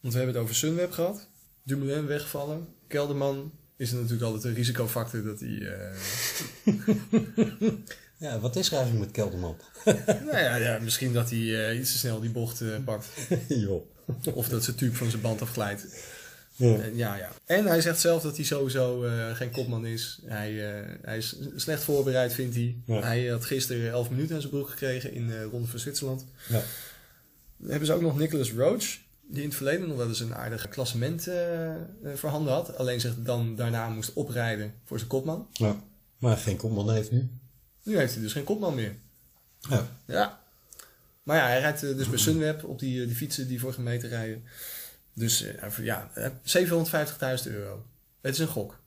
Want we hebben het over Sunweb gehad. Dumoulin weggevallen. Kelderman is er natuurlijk altijd een risicofactor dat hij... eh, Ja, wat is er eigenlijk met Kelderman? nou ja, ja, misschien dat hij eh, iets te snel die bocht eh, pakt. Joh. Of dat zijn tube van zijn band afglijdt. Ja. En, ja, ja. en hij zegt zelf dat hij sowieso geen kopman is. Hij, hij is slecht voorbereid, vindt hij. Ja. Hij had gisteren 11 minuten aan zijn broek gekregen in de Ronde van Zwitserland. Ja. Dan hebben ze ook nog Nicholas Roach. Die in het verleden nog wel eens een aardig klassement eh eh, voorhanden had. Alleen zich dan daarna moest oprijden voor zijn kopman. ja. Maar geen kopman heeft nu. Nu heeft hij dus geen kopman meer. Ja. Ja. Maar ja, hij rijdt eh, dus bij Sunweb op die, die fietsen die vorige meter rijden. Dus ja, eh, 750.000 euro. Het is een gok.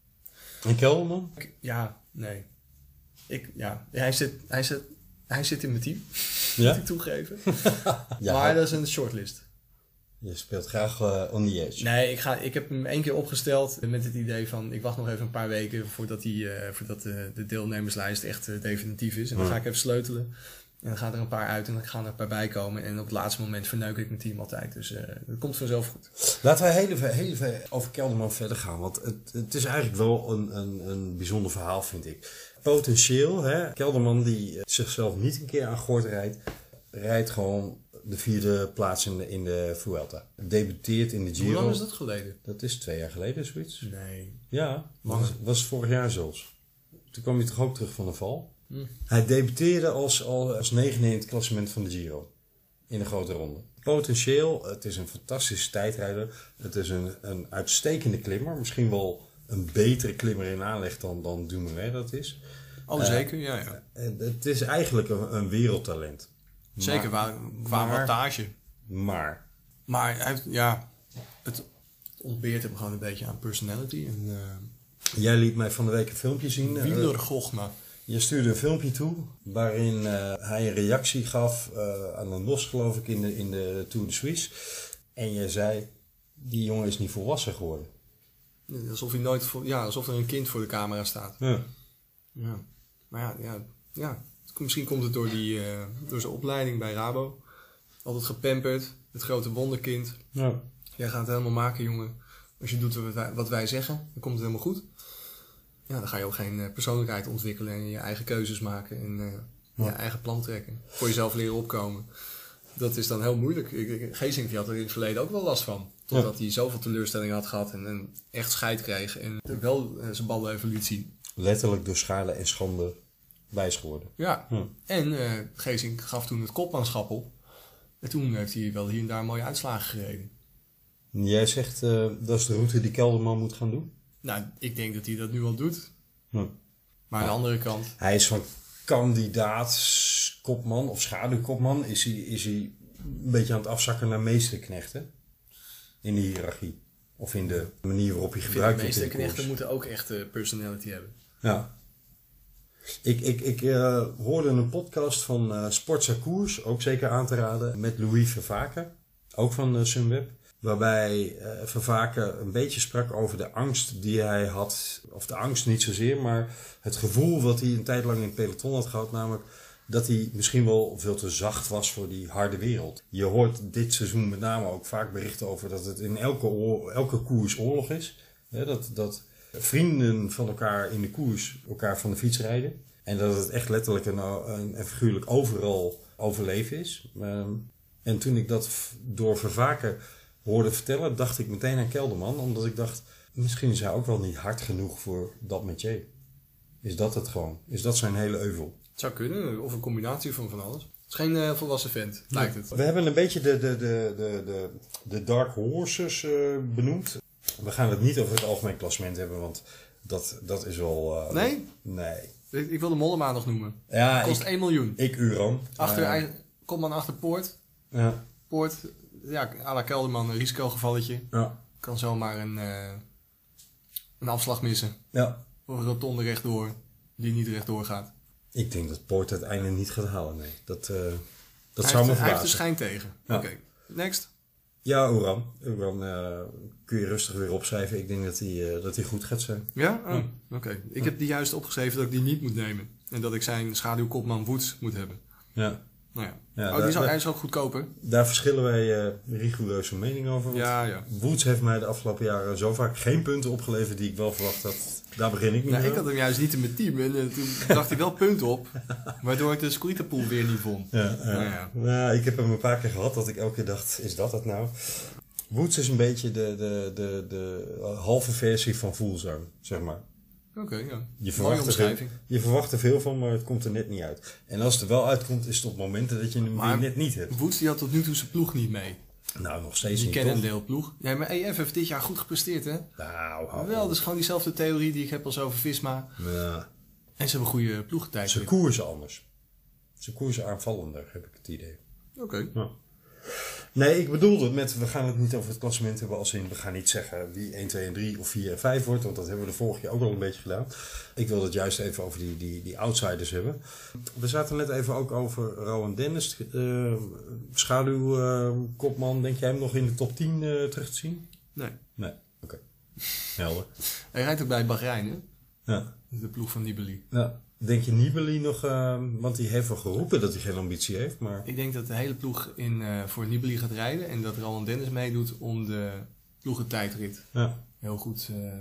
En Kelderman? Ja, nee. Ik, ja, hij zit, hij zit, hij zit in mijn team, moet Ja? ik toegeven. ja Maar dat is een shortlist. Je speelt graag eh, on the edge. Nee, ik, ga, ik heb hem één keer opgesteld met het idee van... ik wacht nog even een paar weken voordat, die, eh, voordat de, de deelnemerslijst echt eh, definitief is. En dan ga ik even sleutelen. En dan gaan er een paar uit en dan gaan er een paar bij komen. En op het laatste moment verneuk ik mijn team altijd. Dus eh dat komt vanzelf goed. Laten we heel even, heel even over Kelderman verder gaan. Want het, het is eigenlijk wel een, een, een bijzonder verhaal, vind ik. Potentieel, hè? Kelderman die eh, zichzelf niet een keer aan gort rijdt, rijdt gewoon de vierde plaats in de, in de Vuelta. Debuteert in de Giro. Hoe lang is dat geleden? Dat is twee jaar geleden, zoiets. Nee. Ja, was, was vorig jaar zelfs. Toen kwam hij toch ook terug van de val. Hm. Hij debuteerde als, al- als negende in het klassement van de Giro. In de grote ronde. Potentieel, het is een fantastische tijdrijder. Het is een, een uitstekende klimmer. Misschien wel een betere klimmer in aanleg dan, dan Dumoulin dat is. Oh, Eh, zeker, ja, ja. En het is eigenlijk een, een wereldtalent. Zeker, qua, qua maar- wattage. Maar, Maar hij heeft, ja, het ontbeert hem gewoon een beetje aan personality. En eh jij liet mij van de week een filmpje zien. eh, wielergochma. Je stuurde een filmpje toe waarin eh, hij een reactie gaf aan een los, geloof ik, in de, in de Tour de Suisse. En je zei, die jongen is niet volwassen geworden. Alsof, hij nooit voor, ja, alsof er een kind voor de camera staat. Ja. Ja. Maar ja, ja, ja. Misschien komt het door, die, eh, door zijn opleiding bij Rabo. Altijd gepamperd, het grote wonderkind. Ja. Jij gaat het helemaal maken, jongen. Als je doet wat wij, wat wij zeggen, dan komt het helemaal goed. Ja, dan ga je ook geen eh, persoonlijkheid ontwikkelen en je eigen keuzes maken en eh, je eigen plan trekken. Voor jezelf leren opkomen. Dat is dan heel moeilijk. Geesink die had er in het verleden ook wel last van. Totdat hij zoveel teleurstellingen had gehad en, en echt scheid kreeg. En wel zijn ballen even liet zien. Letterlijk door schade en schande wijs geworden. Ja. Hm. En eh Geesink gaf toen het kopmanschap op. En toen heeft hij wel hier en daar mooie uitslagen gereden. Jij zegt, eh, dat is de route die Kelderman moet gaan doen? Nou, ik denk dat hij dat nu al doet. Hm. Maar aan de andere kant, Hij is van kandidaat kopman of schaduwkopman. Is hij, is hij een beetje aan het afzakken naar meesterknechten in de hiërarchie. Of in de manier waarop vind gebruikt de wordt in meeste de koers. knechten moeten ook echt personality hebben. Ja. Ik, ik, ik eh, hoorde een podcast van Sportza Koers, ook zeker aan te raden, met Louis Vervaken, ook van eh, Sunweb. Waarbij eh Vervaken een beetje sprak over de angst die hij had, of de angst niet zozeer, maar het gevoel wat hij een tijd lang in peloton had gehad, namelijk dat hij misschien wel veel te zacht was voor die harde wereld. Je hoort dit seizoen met name ook vaak berichten over dat het in elke, elke koers oorlog is. Dat, dat vrienden van elkaar in de koers elkaar van de fiets rijden. En dat het echt letterlijk en, en, figuurlijk overal overleven is. Ehm, en toen ik dat door Vervaken hoorde vertellen, dacht ik meteen aan Kelderman. Omdat ik dacht, misschien is hij ook wel niet hard genoeg voor dat metier. Is dat het gewoon? Is dat zijn hele euvel? Het zou kunnen, of een combinatie van van alles. Het is geen eh, volwassen vent, lijkt het. We hebben een beetje de, de, de, de, de, de Dark Horses eh, benoemd. We gaan het niet over het algemeen klassement hebben, want dat, dat is wel... eh, Nee? Nee. Ik, ik wil de Mollema nog noemen. Ja, Kost ik, 1 miljoen. ik Uran. Achter, Eh, ei- Kopman achter Poort. ja, Poort, ja, à la Kelderman, een risicogevalletje. ja, Kan zomaar een, eh, een afslag missen. ja. Of een rotonde rechtdoor, die niet rechtdoor gaat. Ik denk dat Poort het einde niet gaat halen, nee. Dat, eh, dat hij zou me heeft, hij heeft de verbazen. schijn tegen. Ja. Oké, next. Ja, Uran. Uran eh, kun je rustig weer opschrijven. Ik denk dat hij, eh, dat hij goed gaat zijn. Ja? Oh, oké. Ik heb die juist opgeschreven dat ik die niet moet nemen. En dat ik zijn schaduwkopman Woods moet hebben. Ja. Nou ja. Ja, oh, daar- die is ook, hij is ook goedkoper. Daar verschillen wij eh rigoureus van mening over. want Ja, ja. Woods heeft mij de afgelopen jaren zo vaak geen punten opgeleverd die ik wel verwacht had. Daar begin ik niet Nou, mee. ik had hem juist niet in mijn team. En eh, toen bracht hij wel punten op. Waardoor ik de Squeeterpool weer niet won. Ja, ja. Nou ja. Nou, ik heb hem een paar keer gehad dat ik elke keer dacht, is dat het nou? Woods is een beetje de, de, de, de halve versie van Voelzang, zeg maar. Oké, ja. Je verwacht, er je verwacht er veel van, maar het komt er net niet uit. En als het er wel uitkomt, is het op momenten dat je hem Maar- net niet hebt. Woods die had tot nu toe zijn ploeg niet mee. Nou, nog steeds Die niet, toch? Cannondale ploeg. Ja, maar EF heeft dit jaar goed gepresteerd, hè? Nou, hou Wel, dat is gewoon diezelfde theorie die ik heb als over Visma. Ja. En ze hebben goede ploegentijd. Ze koersen anders. Ze koersen aanvallender, heb ik het idee. Oké. Nee, ik bedoelde het met, we gaan het niet over het klassement hebben als in, we gaan niet zeggen wie 1, 2 en 3 of 4 en 5 wordt, want dat hebben we de vorige keer ook al een beetje gedaan. Ik wil het juist even over die, die, die outsiders hebben. We zaten net even ook over Rowan Dennis, eh schaduwkopman. Denk jij hem nog in de top 10 eh, terug te zien? Nee. Nee, oké. Helder. Hij rijdt ook bij Bahrein, hè? Ja. De ploeg van Nibali. ja. Denk je Nibali nog, eh, want die heeft wel geroepen dat hij geen ambitie heeft, maar... Ik denk dat de hele ploeg in, eh, voor Nibali gaat rijden. En dat Roland Dennis meedoet om de ploegentijdrit Ja. heel goed eh,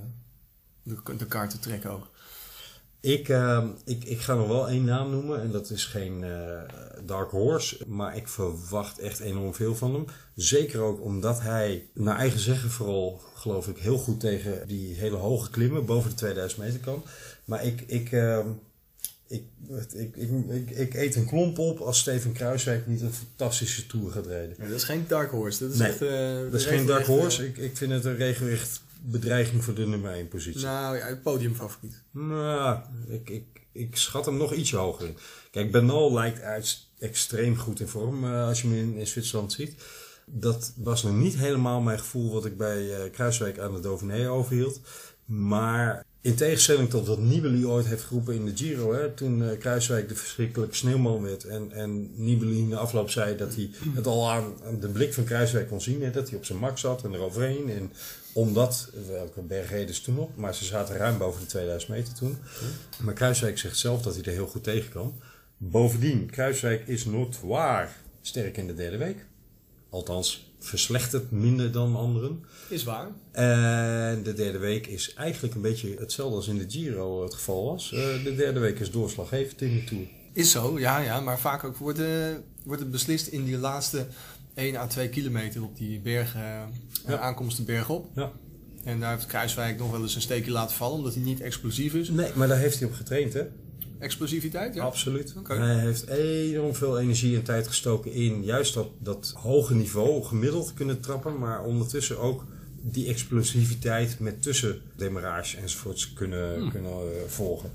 de, de kaart te trekken ook. Ik, eh, ik, ik ga nog wel één naam noemen en dat is geen eh, Dark Horse, maar ik verwacht echt enorm veel van hem. Zeker ook omdat hij, naar eigen zeggen vooral, geloof ik, heel goed tegen die hele hoge klimmen boven de 2000 meter kan. Maar ik, ik, eh, ik, ik, ik, ik, eet een klomp op als Steven Kruiswijk niet een fantastische tour gaat rijden. dat is geen Dark Horse. Dat is echt... eh, Dat is geen Dark Horse, ik, ik vind het een regelrecht bedreiging voor de nummer 1 eh, positie. nou ja, podiumfavoriet. Nou, ik, ik, ik schat hem nog ietsje hoger in. Kijk, Bernal lijkt uit extreem goed in vorm eh, als je hem in, in Zwitserland ziet. Dat was nog niet helemaal mijn gevoel wat ik bij eh, Kruiswijk aan de Dauphiné overhield. Maar in tegenstelling tot wat Nibali ooit heeft geroepen in de Giro, hè, toen eh, Kruiswijk de verschrikkelijke sneeuwman werd en, en Nibali in de afloop zei dat hij het al aan, de blik van Kruiswijk kon zien, hè, dat hij op zijn mak zat en eroverheen. En omdat, welke berg reden ze toen op, maar ze zaten ruim boven de 2000 meter toen. Maar Kruiswijk zegt zelf dat hij er heel goed tegen kan. Bovendien, Kruiswijk is notoire sterk in de derde week. Althans, verslechtert minder dan anderen. Is waar. En de derde week is eigenlijk een beetje hetzelfde als in de Giro het geval was. Eh, de derde week is doorslaggevend in de Tour. Is zo, ja, ja. Maar vaak ook wordt, eh, wordt het beslist in die laatste 1 à 2 kilometer op die berg, eh Ja. de berg op. Ja. En daar heeft Kruiswijk nog wel eens een steekje laten vallen, omdat hij niet explosief is. Nee, maar daar heeft hij op getraind, hè? Explosiviteit, ja. Absoluut. Hij heeft enorm veel energie en tijd gestoken in juist dat, dat hoge niveau gemiddeld kunnen trappen, maar ondertussen ook die explosiviteit met tussendemarrage enzovoorts kunnen, kunnen eh, volgen.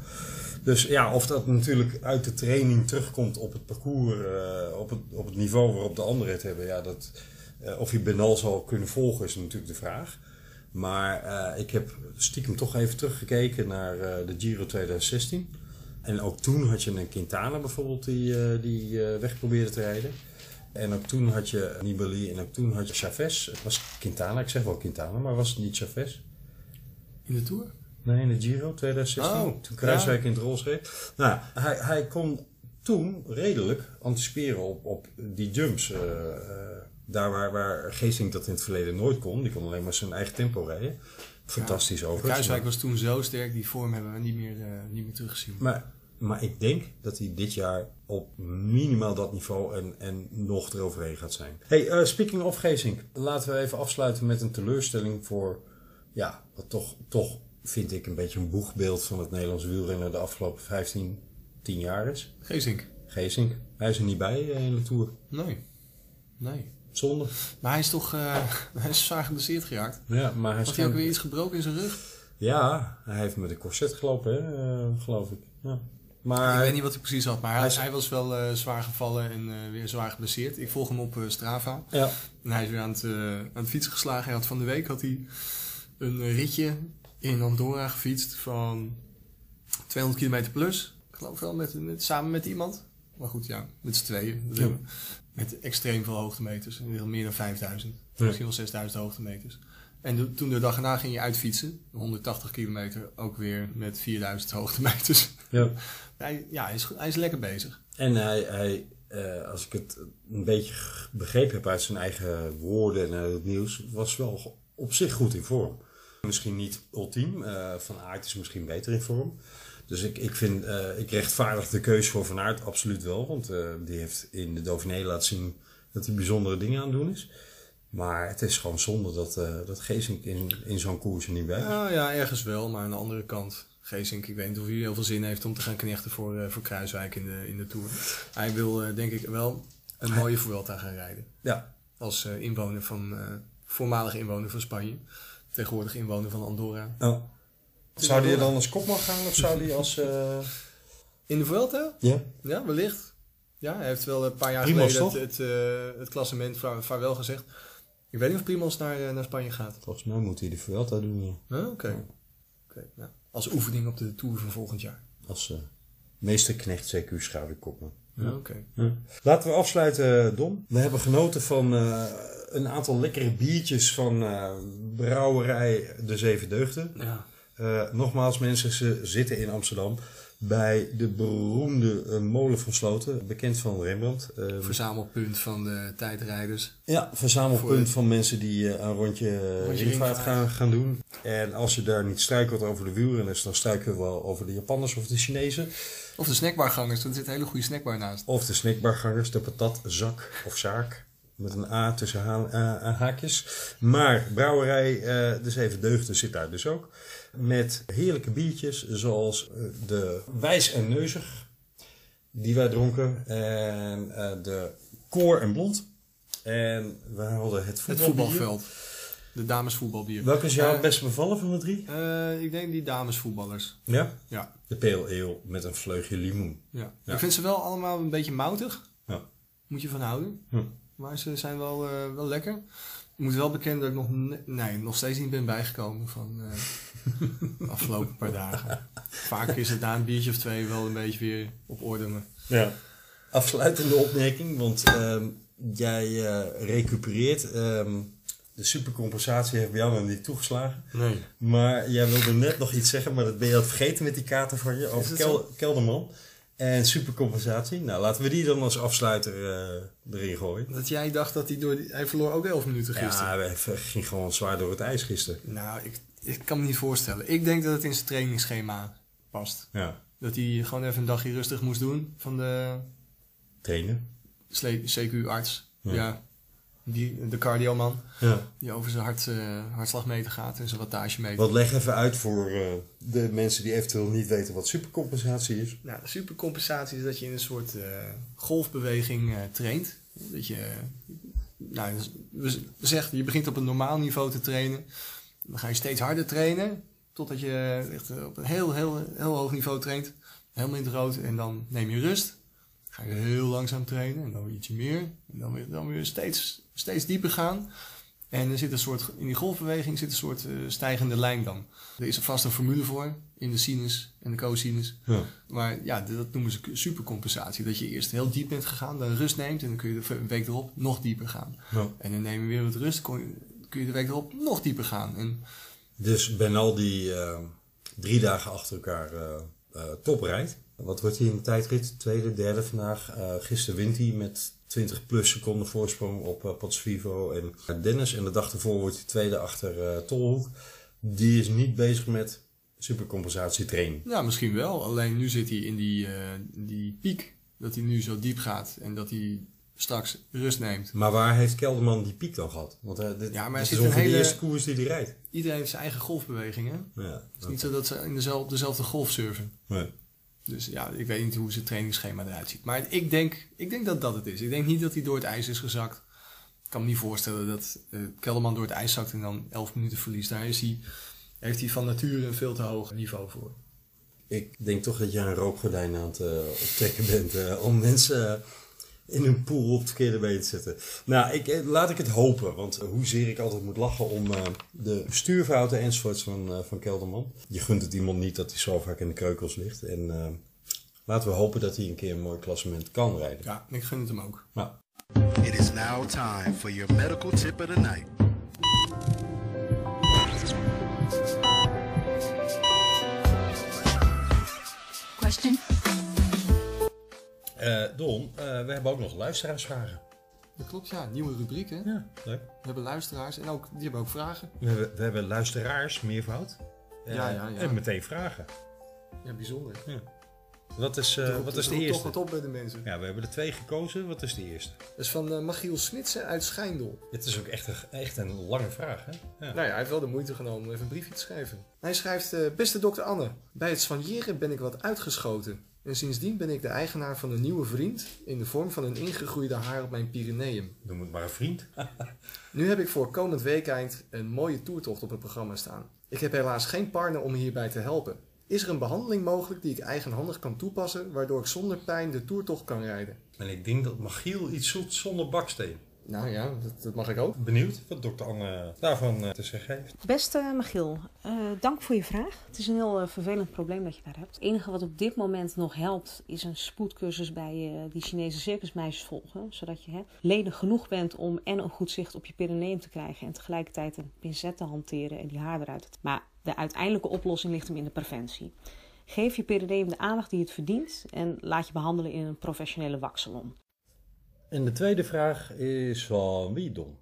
Dus ja, of dat natuurlijk uit de training terugkomt op het parcours, eh, op, het, op het niveau waarop de anderen het hebben, ja, dat, eh, of je Benal zal kunnen volgen is natuurlijk de vraag. Maar ik heb stiekem toch even teruggekeken naar de Giro 2016. En ook toen had je een Quintana bijvoorbeeld die, eh, die eh, weg probeerde te rijden. En ook toen had je Nibali en ook toen had je Chavez. Het was Quintana, ik zeg wel Quintana, maar was het niet Chavez? In de Tour? Nee, in de Giro 2016. Oh, toen Kruiswijk in het rols reed. Nou, hij, hij kon toen redelijk anticiperen op, op die jumps. eh, daar waar, waar Geesink dat in het verleden nooit kon. Die kon alleen maar zijn eigen tempo rijden. Fantastisch overigens. Kruiswijk was toen zo sterk, die vorm hebben we niet meer, eh, niet meer teruggezien. Maar, maar ik denk dat hij dit jaar op minimaal dat niveau en, en nog eroverheen gaat zijn. Hey, eh, speaking of Geesink. Laten we even afsluiten met een teleurstelling voor... Ja, wat toch, toch vind ik een beetje een boegbeeld van het Nederlands wielrennen de afgelopen 15, 10 jaar is. Geesink? Geesink. Hij is er niet bij eh, in de Tour. Nee. Nee. Zonde. Maar hij is toch uh, hij is zwaar geblesseerd geraakt. Ja, maar hij Had hij ook weer iets gebroken in zijn rug? Ja, hij heeft met een corset gelopen, hè, uh, geloof ik. Ja. Maar ik weet niet wat hij precies had, maar hij, hij, hij was wel uh, zwaar gevallen en uh, weer zwaar geblesseerd. Ik volg hem op Strava. Ja. En hij is weer aan het, aan het fietsen geslagen. Hij had van de week had hij een ritje in Andorra gefietst van 200 kilometer plus. Ik geloof wel met, met, samen met iemand. Maar goed, ja, met z'n tweeën. Ja. Met extreem veel hoogtemeters. Meer dan 5000. Ja. Misschien wel 6000 hoogtemeters. En toen de dag erna ging je uitfietsen. 180 kilometer. Ook weer met 4000 hoogtemeters. Ja. hij, ja, hij is, hij is lekker bezig. En hij, hij uh, als ik het een beetje begrepen heb uit zijn eigen woorden en het nieuws, was wel op zich goed in vorm. Misschien niet ultiem. Uh, van Aert is misschien beter in vorm. Dus ik, ik vind, uh, ik rechtvaardig de keuze voor Van Aert absoluut wel. Want uh, die heeft in de Dauphiné laten zien dat hij bijzondere dingen aan het doen is. Maar het is gewoon zonde dat, uh, dat Geesink in, in zo'n koers er niet bij is. Ja, ja, ergens wel. Maar aan de andere kant, Geesink, ik weet niet of hij heel veel zin heeft om te gaan knechten voor, voor Kruiswijk in de, in de Tour. Hij wil denk ik wel een mooie Vuelta gaan rijden. Ja. Als inwoner van, voormalig inwoner van Spanje. Tegenwoordig inwoner van Andorra. Oh. Zou die dan als kopman gaan of zou die als... Uh... In de Vuelta? Ja. Ja, wellicht. Ja, hij heeft wel een paar jaar Primos, geleden het, het, uh, het klassement vaarwel gezegd. Ik weet niet of Primos naar, naar Spanje gaat. Volgens mij moet hij de Vuelta doen, ja. Ah, Oké. Okay. Ja. Okay, nou, als oefening op de Tour van volgend jaar. Als uh, meesterknecht CQ schouderkopman. Ja, oké. Ja. Laten we afsluiten, Don. We hebben genoten van uh, een aantal lekkere biertjes van brouwerij De Zeven Deugden. Ja. Uh, nogmaals mensen, ze zitten in Amsterdam bij de beroemde uh, molen van Sloten, bekend van Rembrandt. Uh, verzamelpunt van de tijdrijders. Ja, verzamelpunt de... van mensen die een rondje, rondje ringvaart gaan, gaan doen. En als je daar niet struikelt over de wielrenners, dan struiken we wel over de Japanners of de Chinezen. Of de snackbargangers, er zit een hele goede snackbar naast. Of de snackbargangers, de patatzak of zaak. Met een A tussen ha haakjes. Maar brouwerij De Zeven Deugden zit daar dus ook. Met heerlijke biertjes zoals de Wijs en Neuzig. Die wij dronken. En uh, de Koor en Blond. En we hadden het voetbalbier. Het voetbalveld. De damesvoetbalbier. Welke is jou het best bevallen van de drie? Uh, ik denk die damesvoetballers. Ja? Ja. De pale ale met een vleugje limoen. Ja. ja. Ik vind ze wel allemaal een beetje moutig. Ja. Moet je van houden. Hm. Maar ze zijn wel, uh, wel lekker. Ik moet wel bekennen dat ik nog, nee, nog steeds niet ben bijgekomen van uh, afgelopen paar dagen. Vaak is het na een biertje of twee wel een beetje weer op orde. Maar... Ja. Afsluitende opmerking, want um, jij uh, recupereert. Um, de supercompensatie heeft bij jou nog niet toegeslagen. Nee. Maar jij wilde net nog iets zeggen, maar dat ben je al vergeten met die kaarten van je over Kel Kelderman. En supercompensatie. Nou, laten we die dan als afsluiter uh, erin gooien. Dat jij dacht dat hij door... Die, hij verloor ook 11 minuten gisteren. Ja, hij ging gewoon zwaar door het ijs gisteren. Nou, ik, ik kan me niet voorstellen. Ik denk dat het in zijn trainingsschema past. Ja. Dat hij gewoon even een dagje rustig moest doen van de... Trainer. CQ-arts. Ja. ja. Die, de cardioman. Ja. Die over zijn hart, uh, hartslagmeter gaat en zijn wattagemeter. Wat leg even uit voor uh, de mensen die eventueel niet weten wat supercompensatie is. Nou, supercompensatie is dat je in een soort uh, golfbeweging traint. Dat je, nou, we zeggen, je begint op een normaal niveau te trainen. Dan ga je steeds harder trainen. Totdat je echt op een heel, heel, heel hoog niveau traint. Helemaal in het rood. En dan neem je rust. Ga je heel langzaam trainen. En dan weer ietsje meer. En dan weer, dan weer steeds steeds dieper gaan. En er zit een soort, in die golfbeweging zit een soort eh, stijgende lijn dan. Er is er vast een formule voor in de sinus en de cosinus. Ja. Maar ja, dat noemen ze supercompensatie. Dat je eerst heel diep bent gegaan, dan rust neemt en dan kun je de week erop nog dieper gaan. Ja. En dan neem je weer wat rust, kun je de week erop nog dieper gaan. En Dus Ben al die eh, drie dagen achter elkaar eh eh, top rijdt. Wat wordt hij in de tijdrit? Tweede, derde vandaag. Eh gisteren wint hij met 20 plus seconden voorsprong op uh, Vivo en Dennis. En de dag ervoor wordt hij tweede achter Tolhoek. Die is niet bezig met supercompensatietraining. ja, misschien wel. Alleen nu zit hij in die, die piek. Dat hij nu zo diep gaat en dat hij straks rust neemt. Maar waar heeft Kelderman die piek dan gehad? Want eh, dit, Ja, maar dit is een hele- de eerste koers die hij rijdt. Iedereen heeft zijn eigen golfbeweging. Hè? Het Ja, is niet zo dat ze in dezelfde, dezelfde golf surfen. Nee. Dus ja, ik weet niet hoe zijn trainingsschema eruit ziet. Maar ik denk, ik denk dat dat het is. Ik denk niet dat hij door het ijs is gezakt. Ik kan me niet voorstellen dat eh Kelderman door het ijs zakt en dan 11 minuten verliest. Daar is hij, heeft hij van nature een veel te hoog niveau voor. Ik denk toch dat jij een rookgordijn aan het eh, optrekken bent om mensen in hun pool op het verkeerde been te zetten. Nou, ik, eh, laat ik het hopen, want hoezeer ik altijd moet lachen om eh, de stuurfouten enzovoorts van, eh, van Kelderman. Je gunt het iemand niet dat hij zo vaak in de keukels ligt. En eh, laten we hopen dat hij een keer een mooi klassement kan rijden. Ja, ik gun het hem ook. Nou, It is now time for your medical tip of the night. Question. Eh, Don, eh, we hebben ook nog luisteraarsvragen. Dat klopt, ja. Nieuwe rubriek, hè? Ja, leuk. We hebben luisteraars en ook, die hebben ook vragen. We hebben, we hebben luisteraars, meervoud. Eh, Ja, ja, ja. En meteen vragen. Ja, bijzonder. Wat is, Roept- wat is de eerste? toch wat op bij de mensen. Ja, we hebben er twee gekozen. Wat is de eerste? Dat is van Machiel Snitsen uit Schijndel. Het is ook echt een, echt een lange vraag, hè? Ja. Nou ja, hij heeft wel de moeite genomen om even een briefje te schrijven. Hij schrijft, beste dokter Anne, bij het soigneren ben ik wat uitgeschoten. En sindsdien ben ik de eigenaar van een nieuwe vriend in de vorm van een ingegroeide haar op mijn Pyreneeën. Noem het maar een vriend. Nu heb ik voor komend weekeind een mooie toertocht op het programma staan. Ik heb helaas geen partner om me hierbij te helpen. Is er een behandeling mogelijk die ik eigenhandig kan toepassen, waardoor ik zonder pijn de toertocht kan rijden? En ik denk dat Magiel iets zoekt zonder baksteen. Nou ja, dat, dat mag ik ook. Benieuwd wat dokter Anne daarvan eh, te zeggen heeft. Beste Michiel, eh, dank voor je vraag. Het is een heel eh, vervelend probleem dat je daar hebt. Het enige wat op dit moment nog helpt is een spoedcursus bij eh, die Chinese circusmeisjes volgen. Zodat je hè, ledig genoeg bent om en een goed zicht op je perineum te krijgen en tegelijkertijd een pincet te hanteren en die haar eruit te Maar de uiteindelijke oplossing ligt hem in de preventie. Geef je perineum de aandacht die het verdient en laat je behandelen in een professionele waksalon. En de tweede vraag is van wie, Don?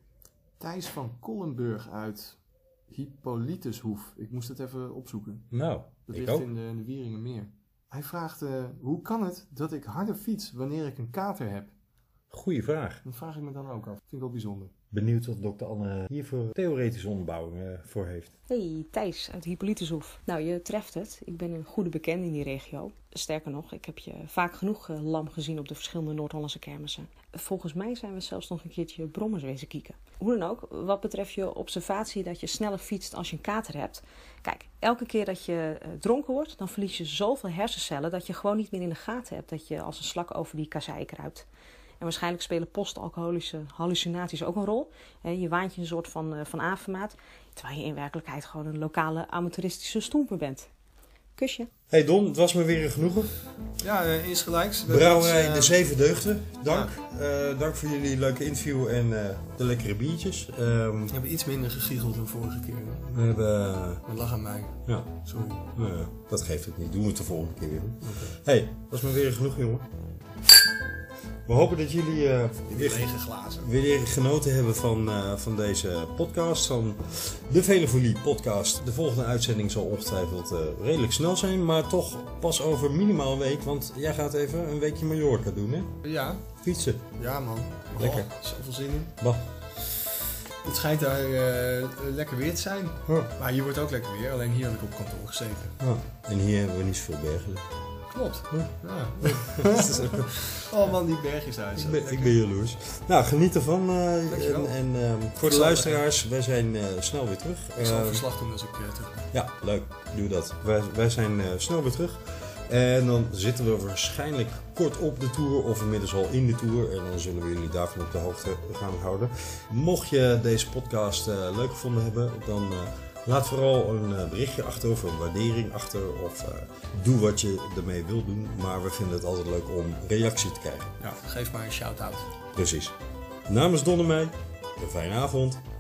Thijs van Kollenburg uit Hippolytushoef. Ik moest het even opzoeken. Nou, Dat ligt in de, in de Wieringenmeer. Hij vraagt, eh, hoe kan het dat ik harder fiets wanneer ik een kater heb? Goeie vraag. Dat vraag ik me dan ook af. Vind ik wel bijzonder. Benieuwd wat dokter Anne hiervoor theoretische onderbouwing voor heeft. Hey, Thijs uit Hippolytushoef. Nou, je treft het. Ik ben een goede bekende in die regio. Sterker nog, ik heb je vaak genoeg eh, lam gezien op de verschillende Noord-Hollandse kermissen. Volgens mij zijn we zelfs nog een keertje brommers wezen kieken. Hoe dan ook, wat betreft je observatie dat je sneller fietst als je een kater hebt. Kijk, elke keer dat je eh, dronken wordt, dan verlies je zoveel hersencellen dat je gewoon niet meer in de gaten hebt dat je als een slak over die kasseien kruipt. En waarschijnlijk spelen postalcoholische hallucinaties ook een rol. Hè, Je waant je een soort van, eh, van avermaat, terwijl je in werkelijkheid gewoon een lokale amateuristische stoemper bent. Kusje. Hey Don, het was me weer een genoegen. Ja, uh, insgelijks. Brouwerij De Zeven Deugden, dank. Eh, dank voor jullie leuke interview en eh, de lekkere biertjes. Ehm, We hebben iets minder gegiegeld dan vorige keer. hè? we hebben... eh, Dat lag aan mij. ja, Sorry. dat geeft het niet. Doen we het de volgende keer weer. Hey, was me weer genoeg, jongen. We hopen dat jullie eh, weer, Lege glazen. weer genoten hebben van, eh, van deze podcast, van de Velefolie podcast. De volgende uitzending zal ongetwijfeld eh, redelijk snel zijn, maar toch pas over minimaal een week. Want jij gaat even een weekje Mallorca doen, hè? Ja, Fietsen. ja man. Lekker. Oh, zoveel zin in. Bah. Het schijnt daar lekker weer te zijn. Maar hier wordt ook lekker weer. Alleen hier had ik op kantoor gezeten. En hier hebben we niet zoveel bergen. Klopt. Ja. oh man, die bergjes uit. Ik ben, ik ben jaloers. Nou, geniet ervan. Dankjewel. en en ehm, voor de luisteraars, wij zijn eh, snel weer terug. Ik zal Eh, verslag doen als ik eh, terug ben. ja, leuk. Doe dat. Wij, wij zijn snel weer terug. En dan zitten we waarschijnlijk kort op de tour of inmiddels al in de tour. En dan zullen we jullie daarvan op de hoogte gaan houden. Mocht je deze podcast leuk gevonden hebben, dan laat vooral een eh, berichtje achter of een waardering achter. Of eh, doe wat je ermee wilt doen. Maar we vinden het altijd leuk om reactie te krijgen. Ja, geef maar een shout-out. Precies. Namens Don en mij, een fijne avond